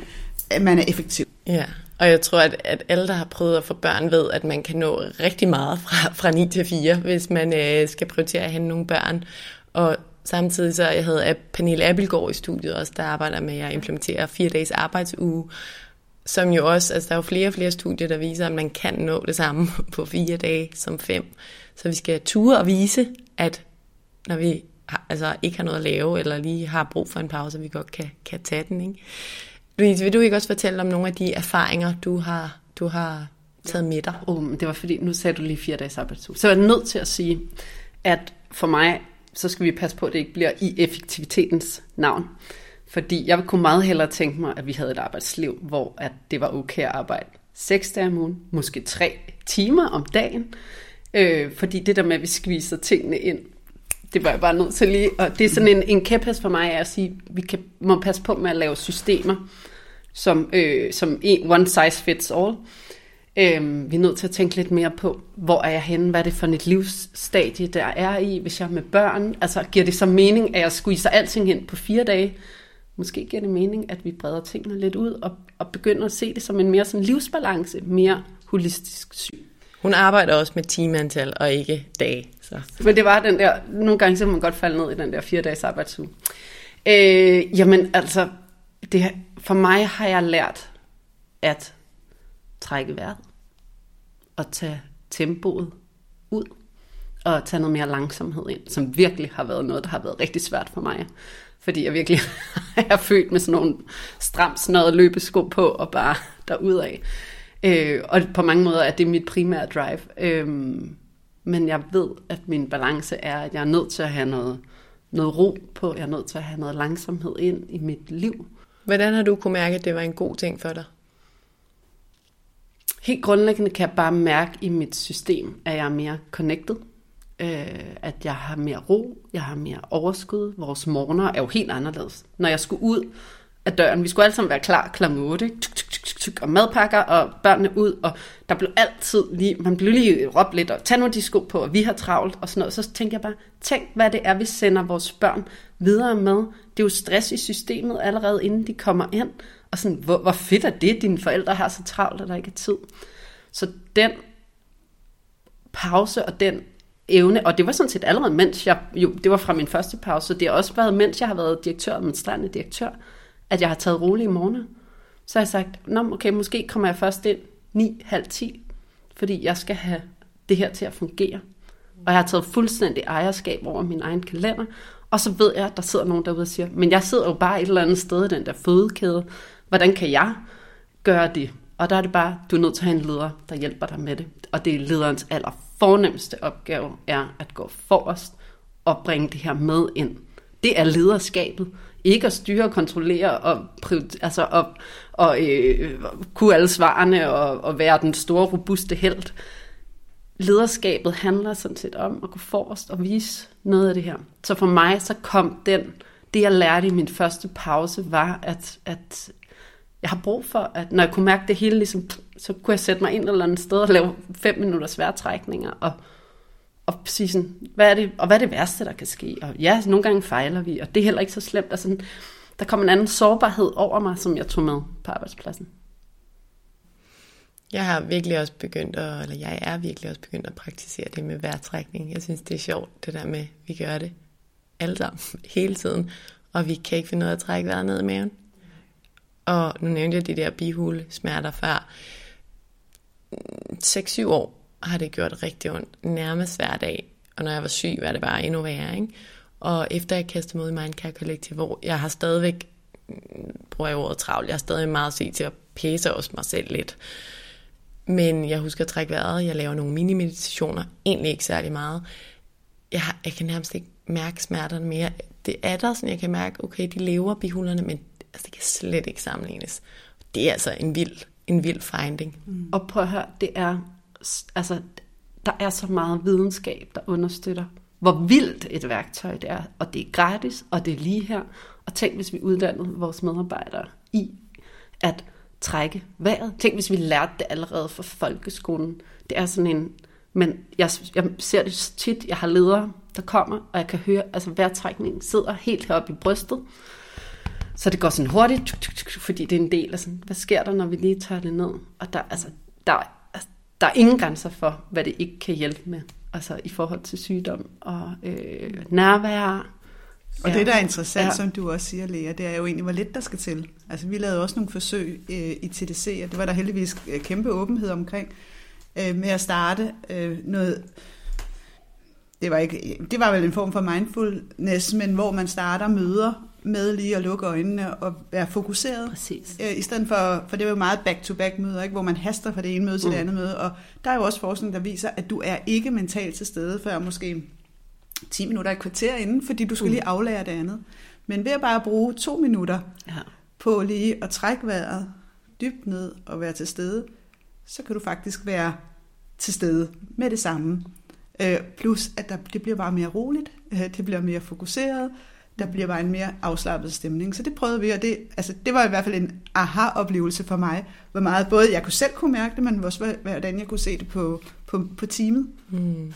at man er effektiv. Ja. Og jeg tror, at, at alle, der har prøvet at få børn, ved, at man kan nå rigtig meget fra, fra 9 til 4, hvis man øh, skal prioritere at hente nogle børn. Og samtidig så jeg havde Pernille Appelgaard i studiet også, der arbejder med at implementere fire dages arbejdsuge, som jo også, altså der er jo flere og flere studier, der viser, at man kan nå det samme på fire dage som fem. Så vi skal ture og vise, at når vi har, altså ikke har noget at lave, eller lige har brug for en pause, vi godt kan, kan tage den. Ikke? Louise, vil du ikke også fortælle om nogle af de erfaringer, du har, du har taget med dig? Oh, det var fordi, nu sagde du lige fire dages arbejdsuge. Så jeg er nødt til at sige, at for mig, så skal vi passe på, at det ikke bliver i effektivitetens navn. Fordi jeg kunne meget hellere tænke mig, at vi havde et arbejdsliv, hvor at det var okay at arbejde seks dage om ugen, måske tre timer om dagen. Øh, fordi det der med, at vi skviser tingene ind, det var jeg bare nødt til lige. Og det er sådan en, en kæphest for mig, at sige, at vi kan, må passe på med at lave systemer, som, øh, som en, one size fits all. Øh, vi er nødt til at tænke lidt mere på, hvor er jeg henne? Hvad er det for et livsstadie, der er i, hvis jeg er med børn? Altså, giver det så mening, at jeg squeezer alting ind på fire dage? Måske giver det mening, at vi breder tingene lidt ud og, og begynder at se det som en mere sådan livsbalance, mere holistisk syn. Hun arbejder også med timeantal og ikke dage. Så. Men det var den der, nogle gange så må man godt falde ned i den der fire dages arbejdsuge. Øh, jamen altså, det, for mig har jeg lært at trække vejret og tage tempoet ud og tage noget mere langsomhed ind, som virkelig har været noget, der har været rigtig svært for mig. Fordi jeg virkelig er født med sådan nogle stramt snøret løbesko på og bare derudad. Øh, og på mange måder er det mit primære drive. Øh, men jeg ved, at min balance er, at jeg er nødt til at have noget, noget ro på. Jeg er nødt til at have noget langsomhed ind i mit liv. Hvordan har du kunne mærke, at det var en god ting for dig? Helt grundlæggende kan jeg bare mærke i mit system, at jeg er mere connected. Øh, at jeg har mere ro, jeg har mere overskud. Vores morgener er jo helt anderledes. Når jeg skulle ud af døren, vi skulle alle sammen være klar kl. 8, og madpakker, og børnene ud, og der blev altid lige, man blev lige råbt lidt, og tag nu de sko på, og vi har travlt, og sådan noget. Så tænkte jeg bare, tænk hvad det er, vi sender vores børn videre med. Det er jo stress i systemet allerede, inden de kommer ind. Og sådan, hvor, hvor fedt er det, dine forældre har så travlt, at der ikke er tid. Så den pause og den evne, og det var sådan set allerede, mens jeg, jo, det var fra min første pause, så det har også været, mens jeg har været direktør, administrerende direktør, at jeg har taget rolige morgener. Så har jeg sagt, Nå, okay, måske kommer jeg først ind 9, halv 10, fordi jeg skal have det her til at fungere. Og jeg har taget fuldstændig ejerskab over min egen kalender, og så ved jeg, at der sidder nogen derude og siger, men jeg sidder jo bare et eller andet sted i den der fødekæde. Hvordan kan jeg gøre det? Og der er det bare, du er nødt til at have en leder, der hjælper dig med det. Og det er lederens aller fornemmeste opgave, er at gå forrest og bringe det her med ind. Det er lederskabet. Ikke at styre og kontrollere og, altså og, og øh, kunne alle svarene og, og være den store, robuste held. Lederskabet handler sådan set om at gå forrest og vise noget af det her. Så for mig så kom den, det jeg lærte i min første pause, var at, at jeg har brug for, at når jeg kunne mærke det hele, ligesom, så kunne jeg sætte mig ind et eller andet sted og lave fem minutters vejrtrækninger, og, og sige sådan, hvad er det, og hvad er det værste, der kan ske? Og ja, nogle gange fejler vi, og det er heller ikke så slemt. Altså, der kom en anden sårbarhed over mig, som jeg tog med på arbejdspladsen. Jeg har virkelig også begyndt at, eller jeg er virkelig også begyndt at praktisere det med vejrtrækning. Jeg synes, det er sjovt, det der med, at vi gør det alle sammen, hele tiden, og vi kan ikke finde ud af at trække vejret ned i maven. Og nu nævnte jeg de der bihule smerter før. Mm, 6-7 år har det gjort rigtig ondt, nærmest hver dag. Og når jeg var syg, var det bare endnu værre. Ikke? Og efter jeg kastede mod i Mindcare Collective, hvor jeg har stadigvæk, mm, bruger jeg ordet travlt, jeg har stadig meget at se til at pæse også mig selv lidt. Men jeg husker at trække vejret, jeg laver nogle mini-meditationer, egentlig ikke særlig meget. Jeg, har, jeg kan nærmest ikke mærke smerterne mere. Det er der sådan, jeg kan mærke, okay, de lever bihulerne, men altså, det kan slet ikke sammenlignes. Det er altså en vild, en vild finding. Mm. Og prøv at høre, det er, altså, der er så meget videnskab, der understøtter, hvor vildt et værktøj det er. Og det er gratis, og det er lige her. Og tænk, hvis vi uddannede vores medarbejdere i at trække vejret. Tænk, hvis vi lærte det allerede fra folkeskolen. Det er sådan en... Men jeg, jeg ser det tit, jeg har ledere, der kommer, og jeg kan høre, altså vejrtrækningen sidder helt heroppe i brystet. Så det går sådan hurtigt, tuk, tuk, tuk, fordi det er en del af sådan, hvad sker der, når vi lige tager det ned? Og der, altså, der, der er ingen grænser for, hvad det ikke kan hjælpe med. Altså i forhold til sygdom og øh, nærvær. Og ja. det, der er interessant, ja. som du også siger, Lea, det er jo egentlig, hvor lidt der skal til. Altså vi lavede også nogle forsøg øh, i TDC, og det var der heldigvis øh, kæmpe åbenhed omkring, øh, med at starte øh, noget det var, ikke, det var vel en form for mindfulness, men hvor man starter møder med lige at lukke øjnene og være fokuseret. Præcis. Øh, I stedet for, for det var jo meget back-to-back møder, ikke? hvor man haster fra det ene møde til mm. det andet møde. Og der er jo også forskning, der viser, at du er ikke mentalt til stede før måske 10 minutter i kvarter inden, fordi du skal mm. lige aflære det andet. Men ved at bare bruge to minutter Ja. på lige at trække vejret dybt ned og være til stede, så kan du faktisk være til stede med det samme. Øh, plus, at der, det bliver bare mere roligt, øh, det bliver mere fokuseret, der bliver bare en mere afslappet stemning. Så det prøvede vi, og det, altså, det var i hvert fald en aha-oplevelse for mig, hvor meget både jeg kunne selv kunne mærke det, men også hvordan jeg kunne se det på, på, på teamet. Mm.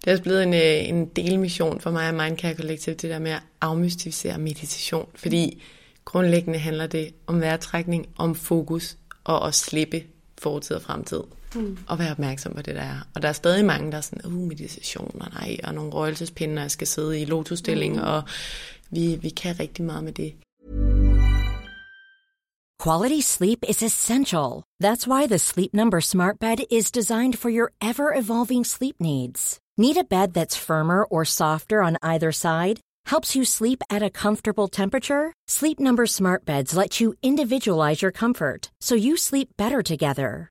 Det er også blevet en, øh, en delmission for mig og Mindcare Collective, det der med at afmystificere meditation. Fordi grundlæggende handler det om vejrtrækning, om fokus og at slippe fortid og fremtid. Mm. Og være opmærksom på det, der er. Og der er stadig mange, der er sådan, uh, meditation, og nej, og nogle røgelsespinde, og jeg skal sidde i lotusstilling, mm. og vi, vi kan rigtig meget med det. Quality sleep is essential. That's why the Sleep Number Smart Bed is designed for your ever evolving sleep needs. Need a bed that's firmer or softer on either side? Helps you sleep at a comfortable temperature? Sleep Number Smart Beds let you individualize your comfort so you sleep better together.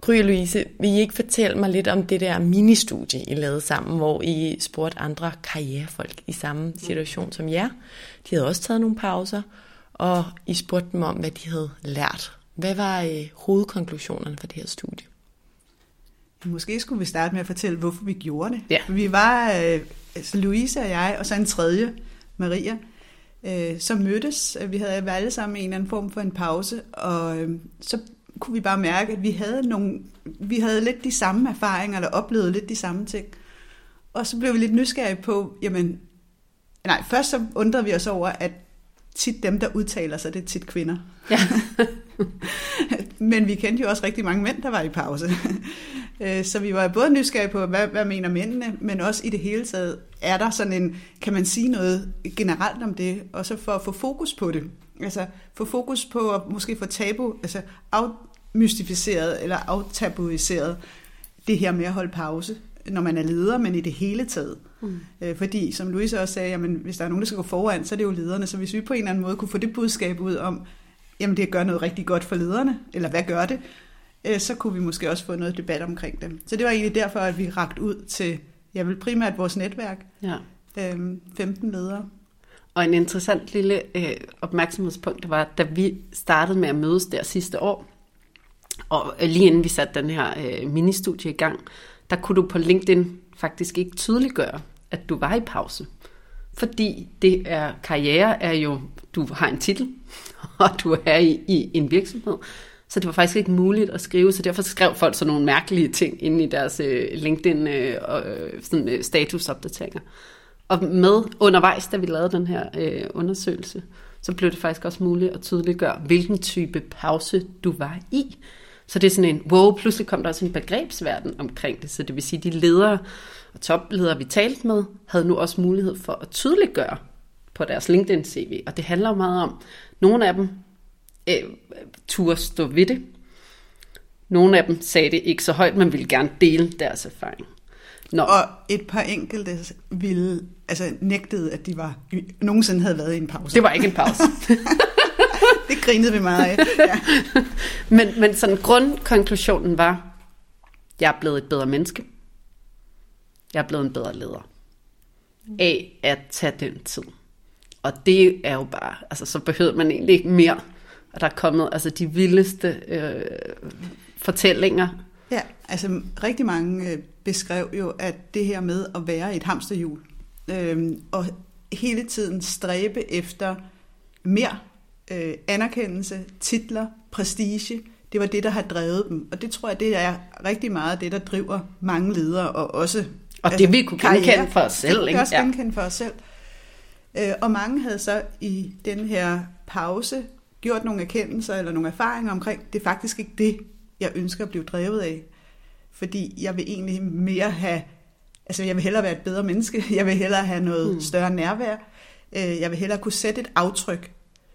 Gry Louise, vil I ikke fortælle mig lidt om det der ministudie, I lavede sammen, hvor I spurgte andre karrierefolk i samme situation som jer? De havde også taget nogle pauser, og I spurgte dem om, hvad de havde lært. Hvad var øh, hovedkonklusionerne for det her studie? Måske skulle vi starte med at fortælle, hvorfor vi gjorde det. Ja. Vi var, øh, altså Louise og jeg, og så en tredje, Maria, øh, som mødtes. Vi havde alle sammen en eller anden form for en pause, og øh, så kunne vi bare mærke, at vi havde, nogle, vi havde lidt de samme erfaringer, eller oplevede lidt de samme ting. Og så blev vi lidt nysgerrige på, jamen, nej, først så undrede vi os over, at tit dem, der udtaler sig, det er tit kvinder. Ja. Men vi kendte jo også rigtig mange mænd, der var i pause. Øh, Så vi var både nysgerrige på, hvad, hvad mener mændene, men også i det hele taget, er der sådan en, kan man sige noget generelt om det, og så for at få fokus på det. Altså få fokus på at måske få tabu, altså afmystificeret eller aftabuiseret det her med at holde pause, når man er leder, men i det hele taget. Mm. Fordi, som Louise også sagde, jamen, hvis der er nogen, der skal gå foran, så er det jo lederne. Så hvis vi på en eller anden måde kunne få det budskab ud om, jamen det gør noget rigtig godt for lederne, eller hvad gør det, øh, så kunne vi måske også få noget debat omkring dem. Så det var egentlig derfor, at vi ragt ud til, jeg vil primært vores netværk, ja. øh, 15 ledere. Og en interessant lille øh, opmærksomhedspunkt var, da vi startede med at mødes der sidste år, og lige inden vi satte den her øh, ministudie i gang, der kunne du på LinkedIn faktisk ikke tydeliggøre, at du var i pause. Fordi det er, karriere er jo, du har en titel, og du er i, i en virksomhed. Så det var faktisk ikke muligt at skrive, så derfor skrev folk sådan nogle mærkelige ting inde i deres øh, LinkedIn øh, øh, sådan, øh, statusopdateringer. Og med undervejs, da vi lavede den her øh, undersøgelse, så blev det faktisk også muligt at tydeliggøre, hvilken type pause du var i. Så det er sådan en, wow, pludselig kom der også en begrebsverden omkring det. Så det vil sige, de ledere og topledere, vi talte med, havde nu også mulighed for at tydeliggøre på deres LinkedIn-CV. Og det handler meget om, nogle af dem øh, turde stå ved det. Nogle af dem sagde det ikke så højt, men ville gerne dele deres erfaring. Nå. Og et par enkelte ville, altså nægtede, at de var, nogensinde havde været i en pause. Det var ikke en pause. det grinede vi meget af. Ja. men, men sådan grundkonklusionen var, jeg er blevet et bedre menneske. Jeg er blevet en bedre leder. Af at tage den tid. Og det er jo bare, altså så behøver man egentlig ikke mere. Og der er kommet altså de vildeste øh, fortællinger. Ja, altså rigtig mange øh, beskrev jo, at det her med at være et hamsterhjul, øh, og hele tiden stræbe efter mere øh, anerkendelse, titler, prestige. Det var det, der har drevet dem. Og det tror jeg, det er rigtig meget det, der driver mange ledere, og også og det vi kunne genkende for os selv. Det vi også ja. genkende for os selv. Øh, og mange havde så i den her pause gjort nogle erkendelser eller nogle erfaringer omkring, det er faktisk ikke det, jeg ønsker at blive drevet af. Fordi jeg vil egentlig mere have, altså jeg vil hellere være et bedre menneske, jeg vil hellere have noget mm. større nærvær, øh, jeg vil hellere kunne sætte et aftryk,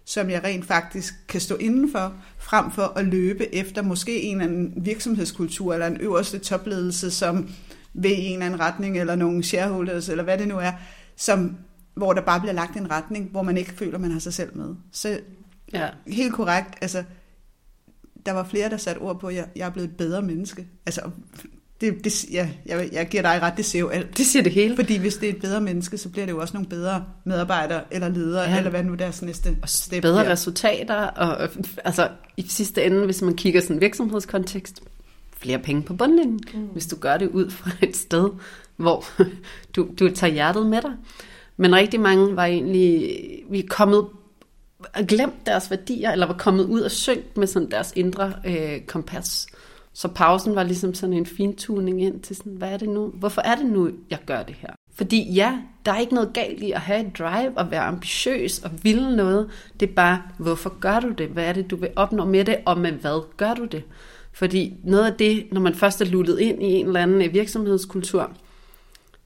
som jeg rent faktisk kan stå indenfor, frem for at løbe efter måske en eller anden virksomhedskultur eller en øverste topledelse, som ved en eller anden retning, eller nogle shareholders, eller hvad det nu er, som, hvor der bare bliver lagt en retning, hvor man ikke føler, man har sig selv med. Så ja. helt korrekt, altså, der var flere, der satte ord på, at jeg, jeg er blevet et bedre menneske. Altså, det, det, ja, jeg, jeg giver dig ret, det ser jo alt. Det siger det hele. Fordi hvis det er et bedre menneske, så bliver det jo også nogle bedre medarbejdere eller ledere, ja. eller hvad nu deres næste og step Bedre bliver. resultater, og altså i sidste ende, hvis man kigger sådan en virksomhedskontekst, flere penge på bundlinjen, mm. hvis du gør det ud fra et sted, hvor du, du tager hjertet med dig. Men rigtig mange var egentlig, vi er kommet glemt deres værdier, eller var kommet ud og synk med sådan deres indre øh, kompas. Så pausen var ligesom sådan en fintuning ind til sådan, hvad er det nu? Hvorfor er det nu, jeg gør det her? Fordi ja, der er ikke noget galt i at have et drive og være ambitiøs og ville noget. Det er bare, hvorfor gør du det? Hvad er det, du vil opnå med det, og med hvad gør du det? Fordi noget af det, når man først er luttet ind i en eller anden virksomhedskultur,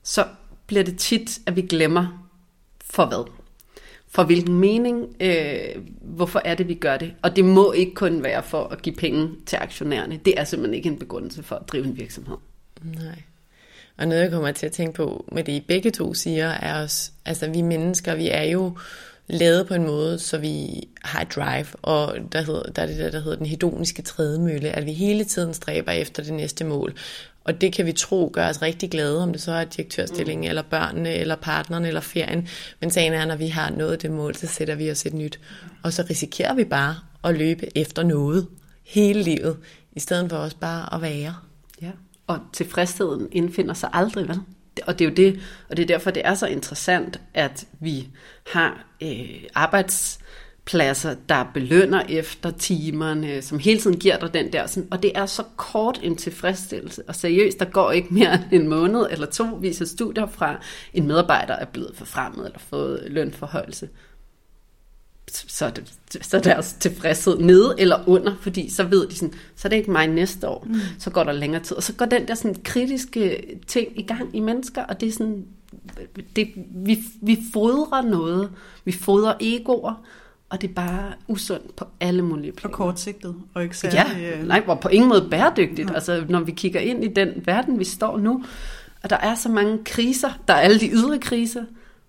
så bliver det tit, at vi glemmer for hvad. For hvilken mening, øh, hvorfor er det, vi gør det. Og det må ikke kun være for at give penge til aktionærerne. Det er simpelthen ikke en begrundelse for at drive en virksomhed. Nej. Og noget, jeg kommer til at tænke på med det, I begge to siger, er også, altså vi mennesker, vi er jo lavet på en måde, så vi har et drive, og der, hedder, der er det der, der hedder den hedoniske trædemølle, at vi hele tiden stræber efter det næste mål. Og det kan vi tro gør os rigtig glade, om det så er direktørstillingen, mm. eller børnene, eller partneren, eller ferien. Men sagen er, når vi har nået det mål, så sætter vi os et nyt. Og så risikerer vi bare at løbe efter noget hele livet, i stedet for også bare at være. Ja, og tilfredsheden indfinder sig aldrig, vel? Og det er jo det, og det er derfor, det er så interessant, at vi har øh, arbejdspladser, der belønner efter timerne, som hele tiden giver dig den der, sådan, og det er så kort en tilfredsstillelse, og seriøst, der går ikke mere end en måned eller to, viser studier fra, en medarbejder er blevet forfremmet eller fået lønforhøjelse så er, det, så er deres tilfredshed nede eller under, fordi så ved de sådan, så er det ikke mig næste år, mm. så går der længere tid. Og så går den der sådan kritiske ting i gang i mennesker, og det er sådan, det, vi, vi fodrer noget, vi fodrer egoer, og det er bare usundt på alle mulige planer. Og kortsigtet, og ikke særlig... Ja, øh, nej, på ingen måde bæredygtigt. Nej. Altså, når vi kigger ind i den verden, vi står nu, og der er så mange kriser, der er alle de ydre kriser,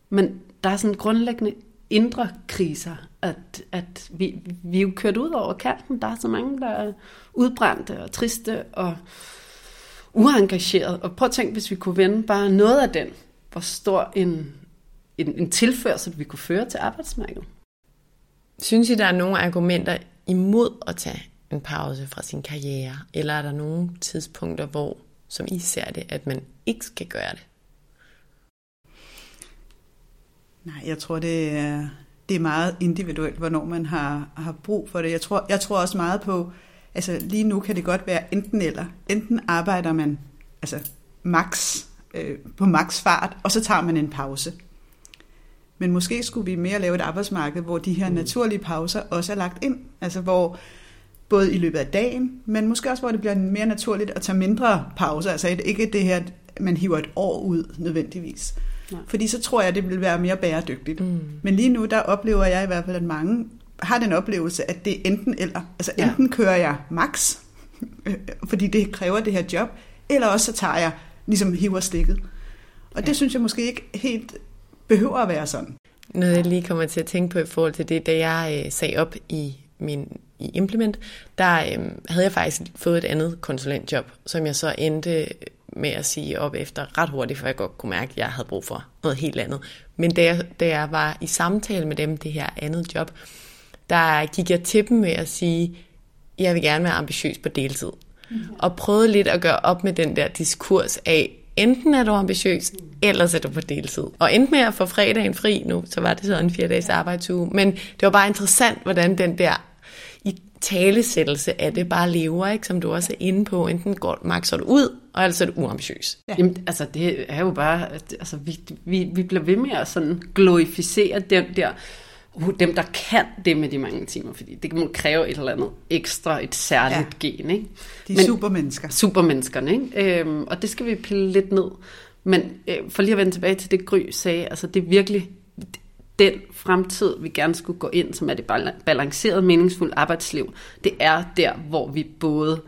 men der er sådan grundlæggende indre kriser, at, at vi, vi er jo kørt ud over kanten. Der er så mange, der er udbrændte og triste og uengageret. Og prøv at tænke, hvis vi kunne vende bare noget af den, hvor stor en, en, en tilførsel vi kunne føre til arbejdsmarkedet. Synes I, der er nogle argumenter imod at tage en pause fra sin karriere? Eller er der nogle tidspunkter, hvor, som I ser det, at man ikke skal gøre det? Nej, jeg tror, det er, det er meget individuelt, hvornår man har, har brug for det. Jeg tror, jeg tror også meget på, altså lige nu kan det godt være enten eller. Enten arbejder man altså max, øh, på max fart, og så tager man en pause. Men måske skulle vi mere lave et arbejdsmarked, hvor de her mm. naturlige pauser også er lagt ind. Altså hvor både i løbet af dagen, men måske også hvor det bliver mere naturligt at tage mindre pauser. Altså ikke det her, man hiver et år ud nødvendigvis. Nej. Fordi så tror jeg, det vil være mere bæredygtigt. Mm. Men lige nu, der oplever jeg i hvert fald, at mange har den oplevelse, at det er enten eller. Altså ja. enten kører jeg max, fordi det kræver det her job, eller også så tager jeg, ligesom hiver stikket. Og ja. det synes jeg måske ikke helt behøver at være sådan. Noget jeg lige kommer til at tænke på i forhold til det, da jeg øh, sagde op i min i Implement, der øh, havde jeg faktisk fået et andet konsulentjob, som jeg så endte med at sige op efter ret hurtigt, for jeg godt kunne mærke, at jeg havde brug for noget helt andet. Men da jeg, da jeg var i samtale med dem, det her andet job, der gik jeg til dem med at sige, jeg vil gerne være ambitiøs på deltid. Mm. Og prøvede lidt at gøre op med den der diskurs af, enten er du ambitiøs, ellers er du på deltid. Og endte med at få fredagen fri nu, så var det så en fire dages arbejdsuge. Men det var bare interessant, hvordan den der i talesættelse af det bare lever, ikke? som du også er inde på. Enten går, makser du ud, og ellers er du uambitiøs. Ja. Jamen, altså det er jo bare, altså vi, vi, vi bliver ved med at sådan glorificere dem der, uh, dem der kan det med de mange timer, fordi det må kræve et eller andet ekstra, et særligt ja. gen. Ikke? De er supermennesker. Supermenneskerne, ikke? Øhm, og det skal vi pille lidt ned. Men øh, for lige at vende tilbage til det, Gry sagde, altså det er virkelig den fremtid, vi gerne skulle gå ind, som er det balancerede, meningsfulde arbejdsliv, det er der, hvor vi både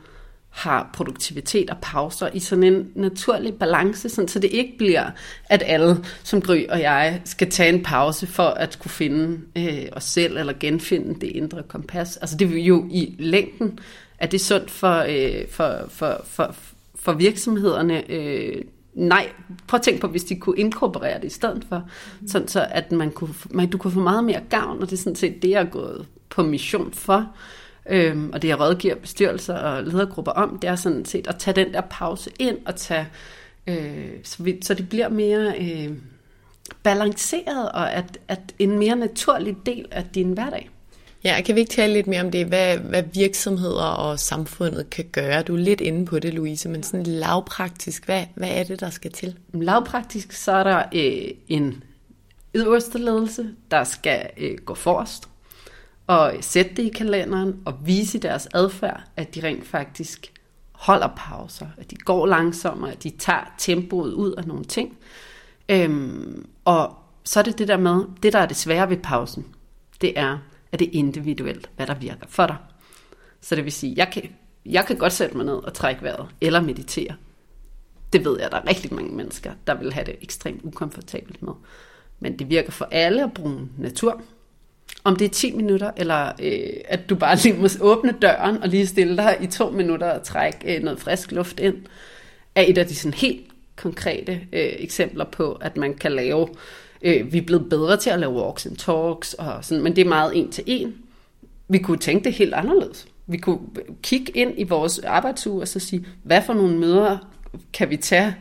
har produktivitet og pauser i sådan en naturlig balance, sådan, så det ikke bliver, at alle, som Gry og jeg, skal tage en pause for at kunne finde øh, os selv, eller genfinde det indre kompas. Altså det er jo i længden, at det sundt for, øh, for, for, for, for virksomhederne, øh, nej, prøv at tænke på, hvis de kunne inkorporere det i stedet for, mm. sådan så at man kunne, man, du kunne få meget mere gavn, og det er sådan set det, jeg er gået på mission for, øhm, og det jeg rådgiver bestyrelser og ledergrupper om, det er sådan set at tage den der pause ind og tage, øh, så, vi, så det bliver mere øh, balanceret, og at, at en mere naturlig del af din hverdag. Ja, kan vi ikke tale lidt mere om det, hvad, hvad virksomheder og samfundet kan gøre? Du er lidt inde på det, Louise, men sådan lavpraktisk, hvad, hvad er det, der skal til? Lavpraktisk, så er der øh, en yderste ledelse, der skal øh, gå forrest og sætte det i kalenderen og vise deres adfærd, at de rent faktisk holder pauser, at de går langsommere, at de tager tempoet ud af nogle ting. Øhm, og så er det det der med, det der er det svære ved pausen, det er, at det er individuelt, hvad der virker for dig. Så det vil sige, jeg kan, jeg kan godt sætte mig ned og trække vejret, eller meditere. Det ved jeg, der er rigtig mange mennesker, der vil have det ekstremt ukomfortabelt med. Men det virker for alle at bruge natur. Om det er 10 minutter, eller øh, at du bare lige må åbne døren og lige stille dig i to minutter og trække øh, noget frisk luft ind, er et af de sådan helt konkrete øh, eksempler på, at man kan lave Øh, vi er blevet bedre til at lave walks and talks, og sådan, men det er meget en til en. Vi kunne tænke det helt anderledes. Vi kunne kigge ind i vores arbejdsuge og så sige, hvad for nogle møder kan vi tage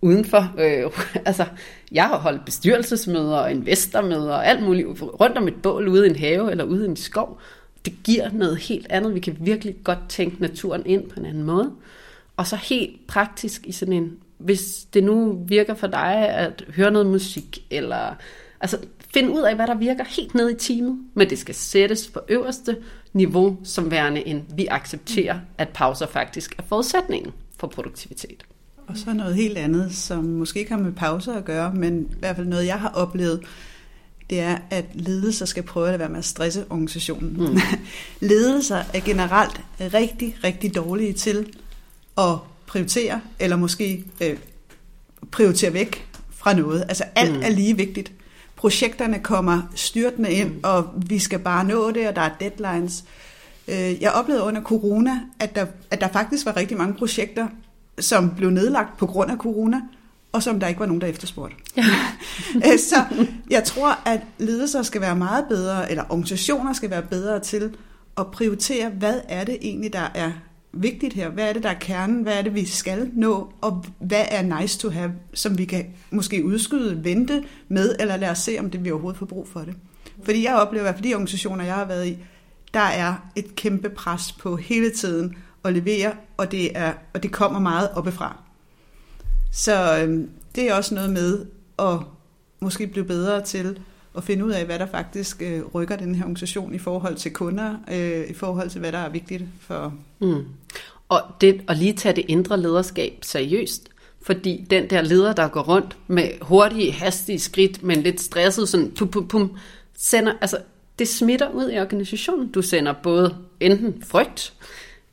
udenfor. Øh, altså, jeg har holdt bestyrelsesmøder og investormøder og alt muligt rundt om et bål ude i en have eller ude i en skov. Det giver noget helt andet. Vi kan virkelig godt tænke naturen ind på en anden måde. Og så helt praktisk i sådan en hvis det nu virker for dig at høre noget musik, eller altså find ud af, hvad der virker helt ned i timen, men det skal sættes på øverste niveau som værende en, vi accepterer, at pauser faktisk er forudsætningen for produktivitet. Og så noget helt andet, som måske ikke har med pauser at gøre, men i hvert fald noget, jeg har oplevet, det er, at ledelser skal prøve at være med at stresse organisationen. Mm. ledelser er generelt rigtig, rigtig dårlige til at prioritere, eller måske øh, prioritere væk fra noget. Altså alt mm. er lige vigtigt. Projekterne kommer styrtende ind, mm. og vi skal bare nå det, og der er deadlines. Øh, jeg oplevede under corona, at der, at der faktisk var rigtig mange projekter, som blev nedlagt på grund af corona, og som der ikke var nogen, der efterspurgte. Ja. Øh, så jeg tror, at ledelser skal være meget bedre, eller organisationer skal være bedre til at prioritere, hvad er det egentlig, der er vigtigt her? Hvad er det, der er kernen? Hvad er det, vi skal nå? Og hvad er nice to have, som vi kan måske udskyde, vente med, eller lade os se, om det vi overhovedet får brug for det? Fordi jeg oplever, at for de organisationer, jeg har været i, der er et kæmpe pres på hele tiden at levere, og det, er, og det kommer meget oppefra. Så øhm, det er også noget med at måske blive bedre til at finde ud af, hvad der faktisk øh, rykker den her organisation i forhold til kunder, øh, i forhold til, hvad der er vigtigt for... Mm. Og, det, og lige tage det indre lederskab seriøst, fordi den der leder, der går rundt med hurtige, hastige skridt, men lidt stresset, sådan pum, pum, pum, sender, altså, det smitter ud i organisationen. Du sender både enten frygt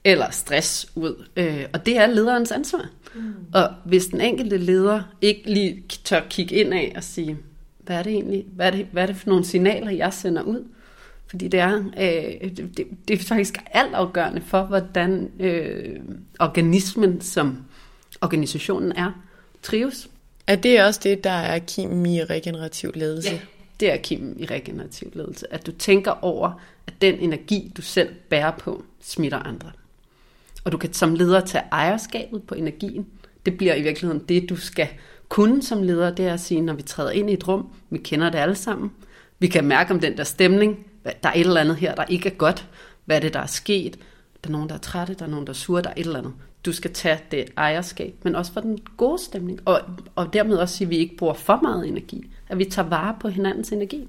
eller stress ud, øh, og det er lederens ansvar. Mm. Og hvis den enkelte leder ikke lige tør kigge ind af og sige, hvad er det egentlig, hvad er det, hvad er det for nogle signaler, jeg sender ud? Fordi det er, øh, det, det er faktisk altafgørende for, hvordan øh, organismen som organisationen er, trives. Er det også det, der er kim i regenerativ ledelse? Ja, det er kim i regenerativ ledelse. At du tænker over, at den energi, du selv bærer på, smitter andre. Og du kan som leder tage ejerskabet på energien. Det bliver i virkeligheden det, du skal kunne som leder, det er at sige, når vi træder ind i et rum, vi kender det alle sammen, vi kan mærke om den der stemning, der er et eller andet her, der ikke er godt, hvad er det, der er sket, der er nogen, der er trætte, der er nogen, der er sure, der er et eller andet. Du skal tage det ejerskab, men også for den gode stemning, og, og dermed også sige, at vi ikke bruger for meget energi, at vi tager vare på hinandens energi.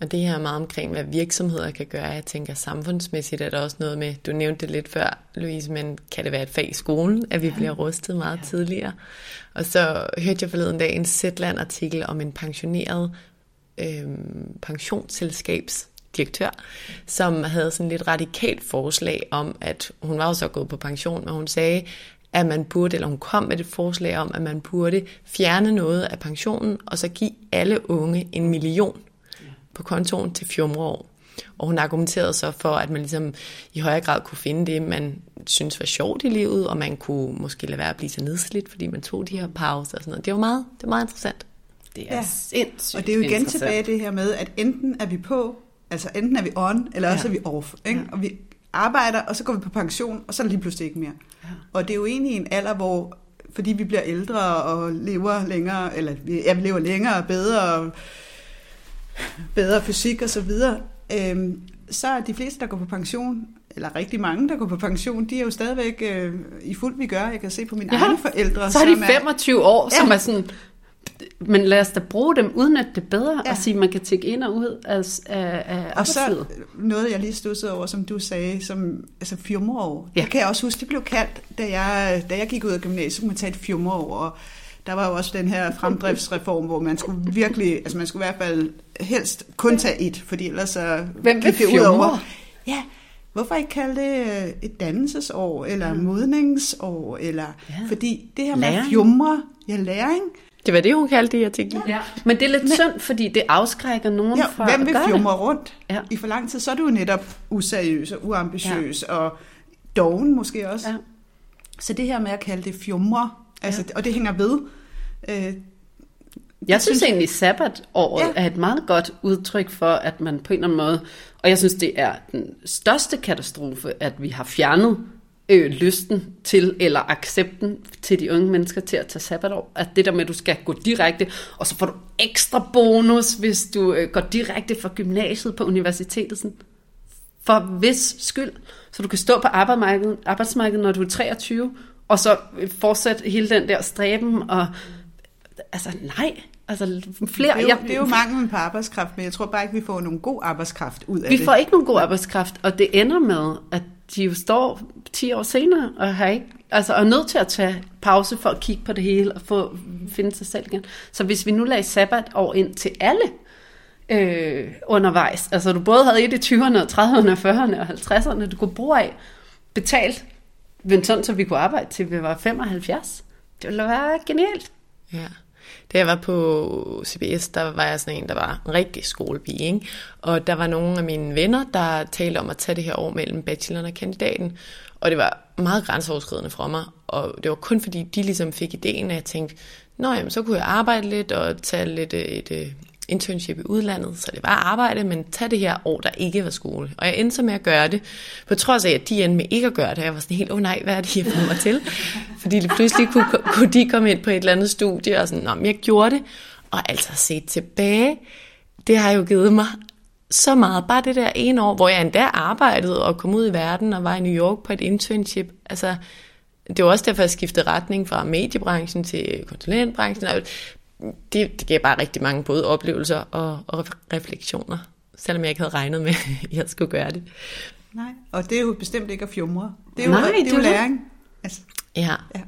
Ja. Og det her er meget omkring, hvad virksomheder kan gøre. Jeg tænker, samfundsmæssigt er der også noget med, du nævnte det lidt før, Louise, men kan det være et fag i skolen, at vi bliver rustet meget ja. tidligere? Og så hørte jeg forleden dag en Zetland-artikel om en pensioneret øh, pensionsselskabs direktør, som havde sådan lidt radikalt forslag om, at hun var jo så gået på pension, men hun sagde, at man burde, eller hun kom med et forslag om, at man burde fjerne noget af pensionen, og så give alle unge en million på kontoen til 14 år. Og hun argumenterede så for, at man ligesom i højere grad kunne finde det, man synes var sjovt i livet, og man kunne måske lade være at blive så nedslidt, fordi man tog de her pauser og sådan noget. Det var meget, det var meget interessant. Det er ja. sindssygt Og det er jo igen tilbage det her med, at enten er vi på, altså enten er vi on, eller ja. også er vi off. Ikke? Ja. Og vi arbejder, og så går vi på pension, og så er det lige pludselig ikke mere. Ja. Og det er jo egentlig en alder, hvor fordi vi bliver ældre og lever længere, eller ja, vi lever længere og bedre, og bedre fysik og så videre, øhm, så er de fleste, der går på pension, eller rigtig mange, der går på pension, de er jo stadigvæk øh, i fuld vi gør. Jeg kan se på mine ja, egne forældre. Så har de 25 er, år, som ja. er sådan, men lad os da bruge dem, uden at det bedre, ja. og sige, at man kan tække ind og ud af, af, af Og så noget, jeg lige stussede over, som du sagde, som altså fjumreår. Ja. Det kan jeg også huske, det blev kaldt, da jeg, da jeg gik ud af gymnasiet, man tage et fjumreår, og der var jo også den her fremdriftsreform, hvor man skulle virkelig, altså man skulle i hvert fald helst kun tage et, fordi ellers så Hvem gik det ud over. Ja, hvorfor ikke kalde det øh, et dannelsesår, eller ja. modningsår, eller, ja. fordi det her med læring. fjumre, ja, læring, det var det, hun kaldte det i artiklen. Ja. Men det er lidt Men, synd, fordi det afskrækker nogen ja, fra hvem vil fjumre rundt ja. i for lang tid? Så er du jo netop useriøs og uambitiøs ja. og doven måske også. Ja. Så det her med at kalde det fjumre, altså, ja. og det hænger ved. Øh, jeg synes, synes egentlig, at sabbatåret ja. er et meget godt udtryk for, at man på en eller anden måde, og jeg synes, det er den største katastrofe, at vi har fjernet øh, lysten til, eller accepten til de unge mennesker til at tage sabbatår. At det der med, at du skal gå direkte, og så får du ekstra bonus, hvis du øh, går direkte fra gymnasiet på universitetet. Sådan. For hvis skyld. Så du kan stå på arbejdsmarkedet, arbejdsmarkedet, når du er 23, og så fortsætte hele den der stræben. Og, altså nej, Altså flere, det, er jo, det er jo manglen på arbejdskraft, men jeg tror bare ikke, vi får nogen god arbejdskraft ud af vi det. Vi får ikke nogen god arbejdskraft, og det ender med, at de jo står 10 år senere og har ikke, altså er nødt til at tage pause for at kigge på det hele og få, finde sig selv igen. Så hvis vi nu lagde sabbat over ind til alle øh, undervejs, altså du både havde et i 20'erne, 30'erne, 40'erne og 50'erne, du kunne bruge af, betalt, men sådan, så vi kunne arbejde til vi var 75. Det ville være genialt. Ja. Da jeg var på CBS, der var jeg sådan en, der var en rigtig skolepige. Ikke? Og der var nogle af mine venner, der talte om at tage det her år mellem bacheloren og kandidaten. Og det var meget grænseoverskridende for mig. Og det var kun fordi, de ligesom fik ideen, at jeg tænkte, Nå jamen, så kunne jeg arbejde lidt og tage lidt øh, et, et internship i udlandet, så det var arbejde, men tag det her år, der ikke var skole. Og jeg endte så med at gøre det, på trods af, at de endte med ikke at gøre det. Jeg var sådan helt, åh oh, nej, hvad er det, jeg får mig til? Fordi det pludselig kunne, kunne de komme ind på et eller andet studie, og sådan, men jeg gjorde det. Og altså set tilbage, det har jo givet mig så meget. Bare det der ene år, hvor jeg endda arbejdede og kom ud i verden og var i New York på et internship. Altså, det var også derfor, jeg skiftede retning fra mediebranchen til konsulentbranchen det, det gav bare rigtig mange både oplevelser og, og refleksioner, selvom jeg ikke havde regnet med, at jeg skulle gøre det. Nej, og det er jo bestemt ikke at fjumre. Det er jo, Nej, det er jo læring. Altså, ja. ja.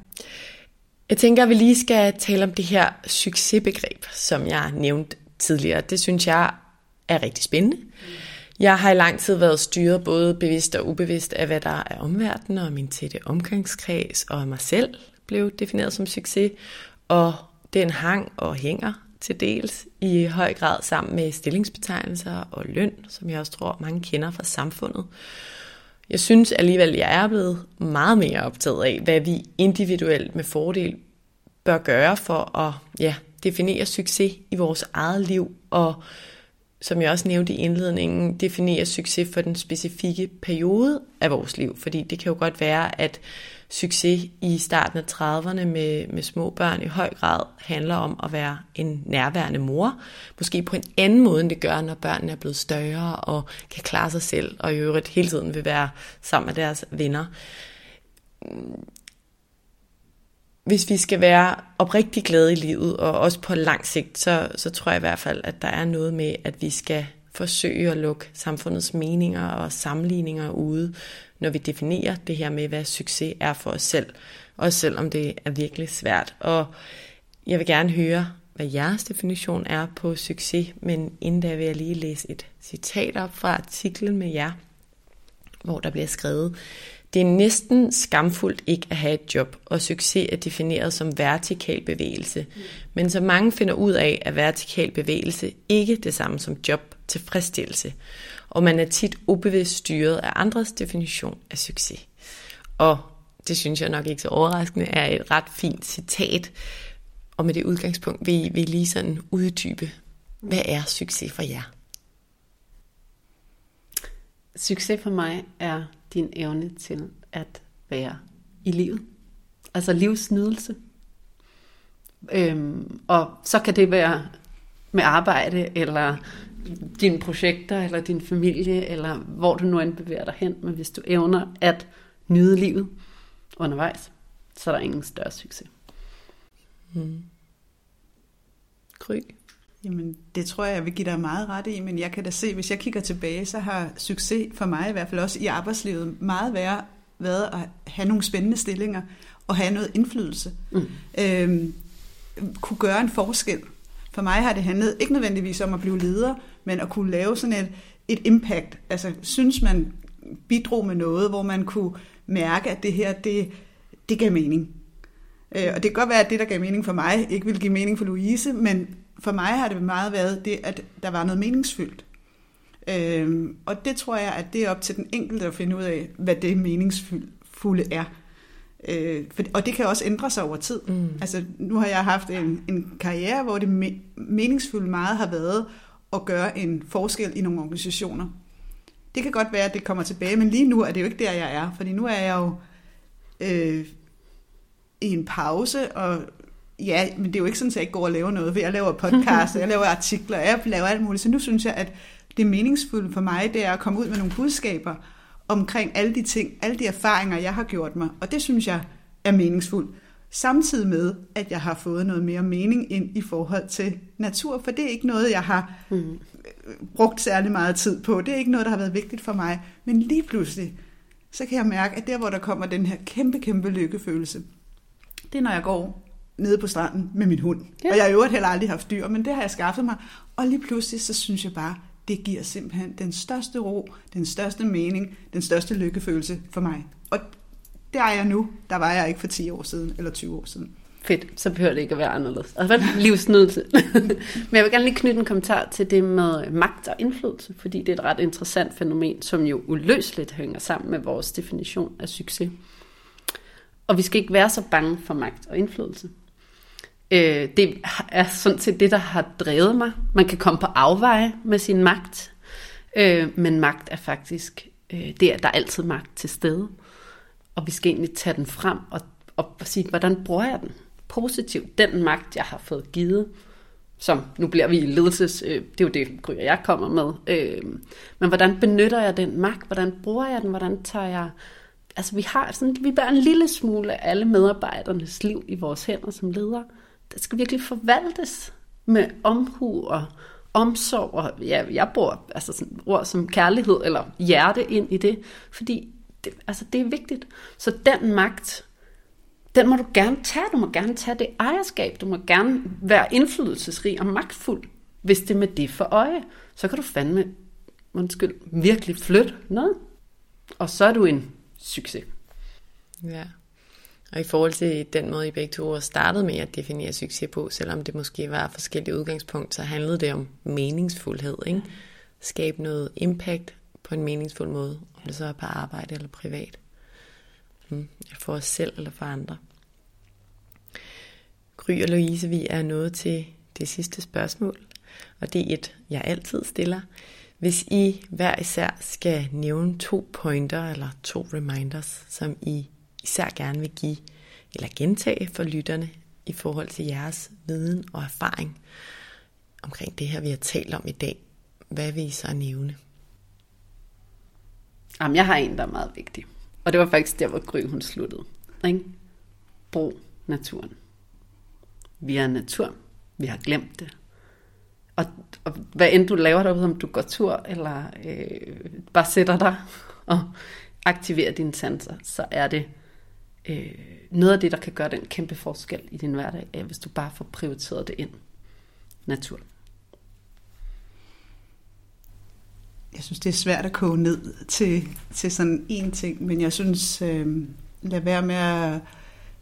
Jeg tænker, at vi lige skal tale om det her succesbegreb, som jeg nævnte tidligere. Det synes jeg er rigtig spændende. Jeg har i lang tid været styret både bevidst og ubevidst af, hvad der er omverdenen og min tætte omgangskreds og mig selv blev defineret som succes. Og den hang og hænger til dels i høj grad sammen med stillingsbetegnelser og løn, som jeg også tror, mange kender fra samfundet. Jeg synes alligevel, jeg er blevet meget mere optaget af, hvad vi individuelt med fordel bør gøre for at ja, definere succes i vores eget liv og som jeg også nævnte i indledningen, definere succes for den specifikke periode af vores liv. Fordi det kan jo godt være, at succes i starten af 30'erne med, med små børn i høj grad handler om at være en nærværende mor. Måske på en anden måde, end det gør, når børnene er blevet større og kan klare sig selv, og i øvrigt hele tiden vil være sammen med deres venner. Hvis vi skal være oprigtig glade i livet, og også på lang sigt, så, så tror jeg i hvert fald, at der er noget med, at vi skal forsøge at lukke samfundets meninger og sammenligninger ude, når vi definerer det her med, hvad succes er for os selv, også selvom det er virkelig svært. Og jeg vil gerne høre, hvad jeres definition er på succes, men inden da vil jeg lige læse et citat op fra artiklen med jer, hvor der bliver skrevet, det er næsten skamfuldt ikke at have et job, og succes er defineret som vertikal bevægelse. Men så mange finder ud af, at vertikal bevægelse ikke det samme som job tilfredsstillelse, og man er tit ubevidst styret af andres definition af succes. Og det synes jeg nok ikke så overraskende er et ret fint citat, og med det udgangspunkt vil vi lige sådan uddybe, hvad er succes for jer? Succes for mig er din evne til at være i livet. Altså livsnydelse. Øhm, og så kan det være med arbejde, eller dine projekter, eller din familie, eller hvor du nu end bevæger dig hen. Men hvis du evner at nyde livet undervejs, så er der ingen større succes. Mm. Gry? Jamen, det tror jeg, jeg vil give dig meget ret i, men jeg kan da se, hvis jeg kigger tilbage, så har succes for mig i hvert fald også i arbejdslivet meget værre været at have nogle spændende stillinger og have noget indflydelse. Mm. Øhm, kunne gøre en forskel. For mig har det handlet ikke nødvendigvis om at blive leder, men at kunne lave sådan et, et impact. Altså, synes man bidrog med noget, hvor man kunne mærke, at det her, det, det gav mening. Øh, og det kan godt være, at det, der gav mening for mig, ikke vil give mening for Louise, men for mig har det meget været det, at der var noget meningsfyldt. Øhm, og det tror jeg, at det er op til den enkelte at finde ud af, hvad det meningsfulde er. Øh, for, og det kan også ændre sig over tid. Mm. Altså, nu har jeg haft en, en karriere, hvor det me, meningsfulde meget har været at gøre en forskel i nogle organisationer. Det kan godt være, at det kommer tilbage, men lige nu er det jo ikke der, jeg er. Fordi nu er jeg jo øh, i en pause, og ja, men det er jo ikke sådan, at jeg ikke går og laver noget, for jeg laver podcast, jeg laver artikler, jeg laver alt muligt. Så nu synes jeg, at det meningsfulde for mig, det er at komme ud med nogle budskaber omkring alle de ting, alle de erfaringer, jeg har gjort mig. Og det synes jeg er meningsfuldt. Samtidig med, at jeg har fået noget mere mening ind i forhold til natur, for det er ikke noget, jeg har mm. brugt særlig meget tid på. Det er ikke noget, der har været vigtigt for mig. Men lige pludselig, så kan jeg mærke, at der, hvor der kommer den her kæmpe, kæmpe lykkefølelse, det er, når jeg går nede på stranden med min hund. Ja. Og jeg har i øvrigt heller aldrig haft dyr, men det har jeg skaffet mig. Og lige pludselig, så synes jeg bare, det giver simpelthen den største ro, den største mening, den største lykkefølelse for mig. Og der er jeg nu. Der var jeg ikke for 10 år siden, eller 20 år siden. Fedt, så behøver det ikke at være anderledes. Altså livsnydelse. Men jeg vil gerne lige knytte en kommentar til det med magt og indflydelse, fordi det er et ret interessant fænomen, som jo uløseligt hænger sammen med vores definition af succes. Og vi skal ikke være så bange for magt og indflydelse. Øh, det er sådan set det, der har drevet mig. Man kan komme på afveje med sin magt, øh, men magt er faktisk, øh, det er, der er altid magt til stede. Og vi skal egentlig tage den frem og, og sige, hvordan bruger jeg den positivt? Den magt, jeg har fået givet, som nu bliver vi i ledelses, øh, det er jo det, Gry jeg kommer med. Øh, men hvordan benytter jeg den magt? Hvordan bruger jeg den? Hvordan tager jeg... Altså vi har sådan, vi bærer en lille smule af alle medarbejdernes liv i vores hænder som ledere det skal virkelig forvaltes med omhu og omsorg, og ja, jeg bruger altså sådan ord som kærlighed eller hjerte ind i det, fordi det, altså det er vigtigt. Så den magt, den må du gerne tage. Du må gerne tage det ejerskab. Du må gerne være indflydelsesrig og magtfuld, hvis det er med det for øje. Så kan du fandme, undskyld, virkelig flytte noget. Og så er du en succes. Ja. Og i forhold til den måde, I begge to startede med at definere succes på, selvom det måske var forskellige udgangspunkt, så handlede det om meningsfuldhed. Ikke? Skabe noget impact på en meningsfuld måde, om det så er på arbejde eller privat. Hmm. For os selv eller for andre. Gry og Louise, vi er nået til det sidste spørgsmål. Og det er et, jeg altid stiller. Hvis I hver især skal nævne to pointer eller to reminders, som I især gerne vil give eller gentage for lytterne i forhold til jeres viden og erfaring omkring det her, vi har talt om i dag, hvad vil I så nævne? Jamen, jeg har en, der er meget vigtig. Og det var faktisk der, hvor Gry hun sluttede. Ikke? Brug naturen. Vi er natur. Vi har glemt det. Og, og hvad end du laver derude, om du går tur, eller øh, bare sætter dig og aktiverer dine sanser, så er det øh, noget af det, der kan gøre den kæmpe forskel i din hverdag, er, hvis du bare får prioriteret det ind. Natur. Jeg synes, det er svært at koge ned til, til sådan en ting, men jeg synes, øh, lad være med at,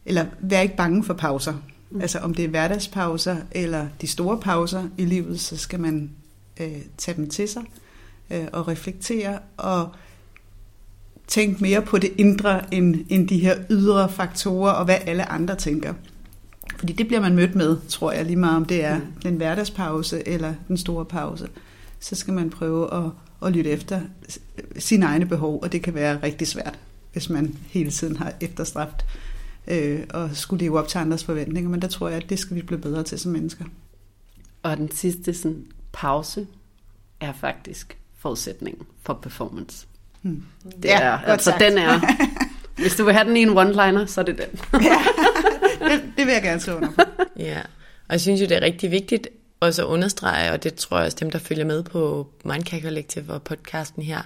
eller vær ikke bange for pauser. Mm. Altså om det er hverdagspauser eller de store pauser i livet, så skal man øh, tage dem til sig øh, og reflektere og tænke mere på det indre end, end de her ydre faktorer og hvad alle andre tænker. Fordi det bliver man mødt med, tror jeg, lige meget om det er mm. den hverdagspause eller den store pause. Så skal man prøve at, at lytte efter sine egne behov, og det kan være rigtig svært, hvis man hele tiden har efterstræbt øh, og skulle leve op til andres forventninger. Men der tror jeg, at det skal vi blive bedre til som mennesker. Og den sidste sådan, pause er faktisk forudsætningen for performance. Hmm. Det ja, er, altså sagt. den er, hvis du vil have den i en one-liner, så er det den. ja, det, det vil jeg gerne slå under på. Ja, og jeg synes jo, det er rigtig vigtigt også at understrege, og det tror jeg også dem, der følger med på Mindcare Collective og podcasten her,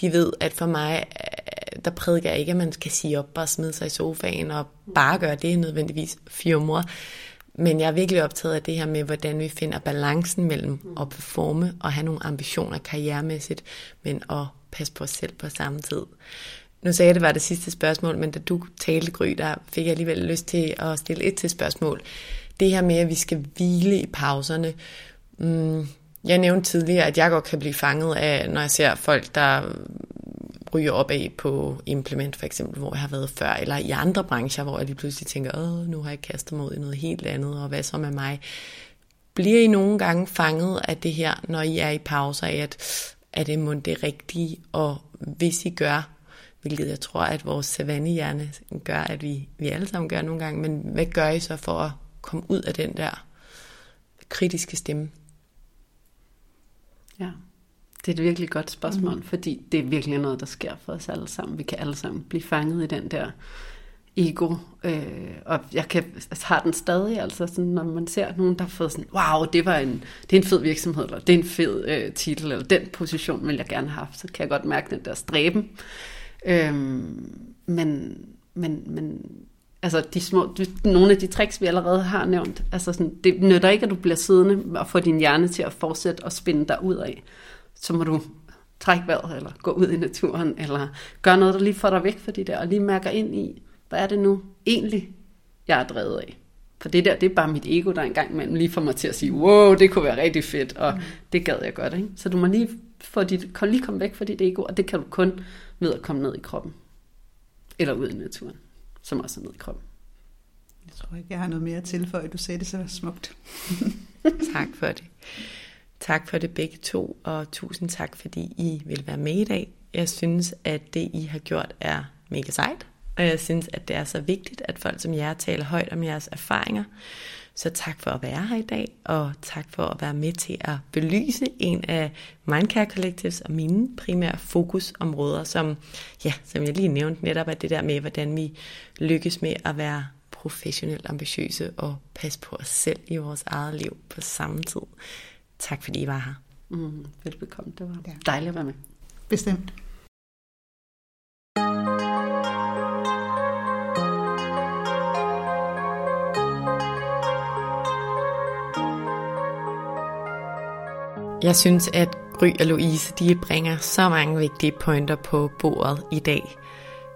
de ved, at for mig, øh, der prædiker jeg ikke, at man skal sige op og smide sig i sofaen og bare gøre det nødvendigvis fjumre. Men jeg er virkelig optaget af det her med, hvordan vi finder balancen mellem at performe og have nogle ambitioner karrieremæssigt, men at passe på os selv på samme tid. Nu sagde jeg, at det var det sidste spørgsmål, men da du talte, Gry, der fik jeg alligevel lyst til at stille et til spørgsmål. Det her med, at vi skal hvile i pauserne. Mm, jeg nævnte tidligere, at jeg godt kan blive fanget af, når jeg ser folk, der ryger op af på implement for eksempel, hvor jeg har været før, eller i andre brancher, hvor jeg lige pludselig tænker, åh, nu har jeg kastet mig ud i noget helt andet, og hvad så med mig? Bliver I nogle gange fanget af det her, når I er i pauser, af at er det må det rigtige, og hvis I gør, hvilket jeg tror, at vores savannehjerne gør, at vi, vi alle sammen gør nogle gange, men hvad gør I så for at komme ud af den der kritiske stemme? Ja, det er et virkelig godt spørgsmål, mm. fordi det er virkelig noget, der sker for os alle sammen. Vi kan alle sammen blive fanget i den der ego, øh, og jeg kan, altså, har den stadig, altså sådan, når man ser nogen, der har fået sådan, wow, det var en, det er en fed virksomhed, eller det er en fed øh, titel, eller den position vil jeg gerne have haft, så kan jeg godt mærke den der stræben. Øh, men, men, men altså de små, de, nogle af de tricks, vi allerede har nævnt, altså sådan, det nytter ikke, at du bliver siddende og får din hjerne til at fortsætte at spænde dig ud af. Så må du trække vejret, eller gå ud i naturen, eller gøre noget, der lige får dig væk fra det der, og lige mærker ind i, hvad er det nu egentlig, jeg er drevet af? For det der, det er bare mit ego, der engang imellem lige får mig til at sige, wow, det kunne være rigtig fedt, og mm. det gad jeg godt. Ikke? Så du må lige, få dit, lige komme væk fra dit ego, og det kan du kun ved at komme ned i kroppen. Eller ud i naturen, som også er ned i kroppen. Jeg tror ikke, jeg har noget mere at tilføje. Du sagde det så smukt. tak for det. Tak for det begge to, og tusind tak, fordi I vil være med i dag. Jeg synes, at det, I har gjort, er mega sejt. Og jeg synes, at det er så vigtigt, at folk som jer taler højt om jeres erfaringer. Så tak for at være her i dag, og tak for at være med til at belyse en af Mindcare Collectives og mine primære fokusområder, som, ja, som jeg lige nævnte netop, er det der med, hvordan vi lykkes med at være professionelt ambitiøse og passe på os selv i vores eget liv på samme tid. Tak fordi I var her. Mm, velbekomme, det var dejligt at være med. Bestemt. Jeg synes, at Gry og Louise de bringer så mange vigtige pointer på bordet i dag.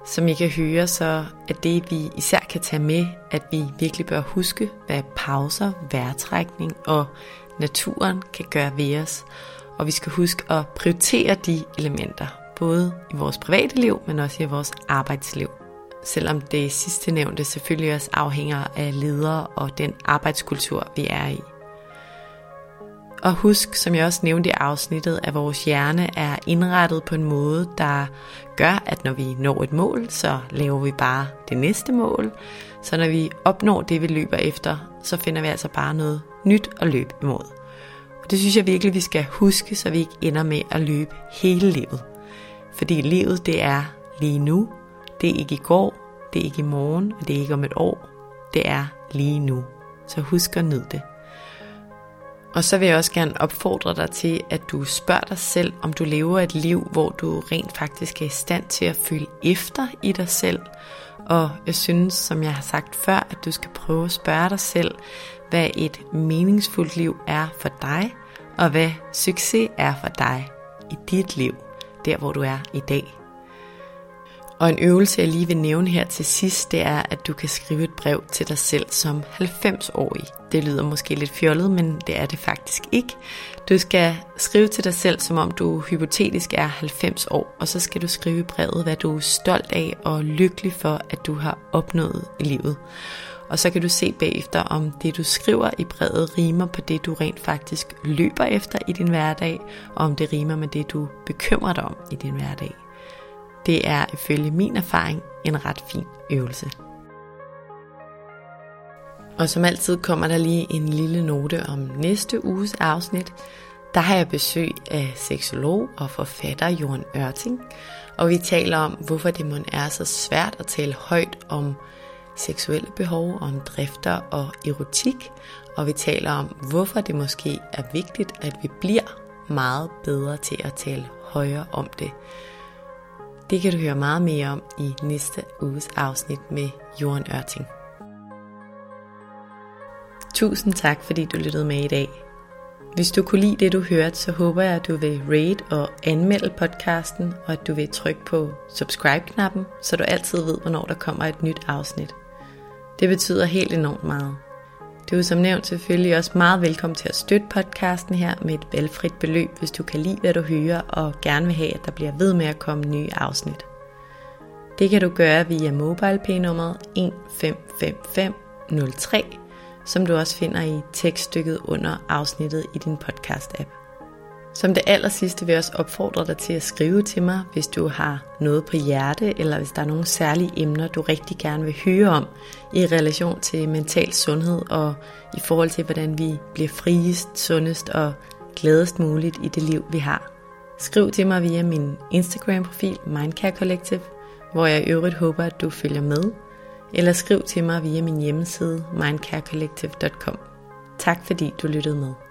Som I kan høre, så er det, vi især kan tage med, at vi virkelig bør huske, hvad pauser, vejrtrækning og naturen kan gøre ved os. Og vi skal huske at prioritere de elementer, både i vores private liv, men også i vores arbejdsliv. Selvom det sidste nævnte selvfølgelig også afhænger af ledere og den arbejdskultur, vi er i. Og husk, som jeg også nævnte i afsnittet, at vores hjerne er indrettet på en måde, der gør, at når vi når et mål, så laver vi bare det næste mål. Så når vi opnår det, vi løber efter, så finder vi altså bare noget nyt at løbe imod. Og det synes jeg virkelig, vi skal huske, så vi ikke ender med at løbe hele livet. Fordi livet, det er lige nu. Det er ikke i går, det er ikke i morgen, og det er ikke om et år. Det er lige nu. Så husk at nyde det. Og så vil jeg også gerne opfordre dig til, at du spørger dig selv, om du lever et liv, hvor du rent faktisk er i stand til at følge efter i dig selv. Og jeg synes, som jeg har sagt før, at du skal prøve at spørge dig selv, hvad et meningsfuldt liv er for dig, og hvad succes er for dig i dit liv, der hvor du er i dag. Og en øvelse, jeg lige vil nævne her til sidst, det er, at du kan skrive et brev til dig selv som 90-årig. Det lyder måske lidt fjollet, men det er det faktisk ikke. Du skal skrive til dig selv, som om du hypotetisk er 90 år, og så skal du skrive i brevet, hvad du er stolt af og lykkelig for, at du har opnået i livet. Og så kan du se bagefter, om det du skriver i brevet rimer på det, du rent faktisk løber efter i din hverdag, og om det rimer med det, du bekymrer dig om i din hverdag. Det er ifølge min erfaring en ret fin øvelse. Og som altid kommer der lige en lille note om næste uges afsnit. Der har jeg besøg af seksolog og forfatter Jørgen Ørting, og vi taler om, hvorfor det må er så svært at tale højt om seksuelle behov, om drifter og erotik, og vi taler om, hvorfor det måske er vigtigt, at vi bliver meget bedre til at tale højere om det. Det kan du høre meget mere om i næste uges afsnit med Johan Ørting. Tusind tak, fordi du lyttede med i dag. Hvis du kunne lide det, du hørte, så håber jeg, at du vil rate og anmelde podcasten, og at du vil trykke på subscribe-knappen, så du altid ved, hvornår der kommer et nyt afsnit. Det betyder helt enormt meget. Du er som nævnt selvfølgelig også meget velkommen til at støtte podcasten her med et valgfrit beløb, hvis du kan lide, hvad du hører, og gerne vil have, at der bliver ved med at komme nye afsnit. Det kan du gøre via MobilePay-nummeret 155503, som du også finder i tekststykket under afsnittet i din podcast-app. Som det aller sidste vil jeg også opfordre dig til at skrive til mig, hvis du har noget på hjerte, eller hvis der er nogle særlige emner, du rigtig gerne vil høre om i relation til mental sundhed og i forhold til, hvordan vi bliver friest, sundest og gladest muligt i det liv, vi har. Skriv til mig via min Instagram-profil Mindcare Collective, hvor jeg i øvrigt håber, at du følger med, eller skriv til mig via min hjemmeside mindcarecollective.com. Tak fordi du lyttede med.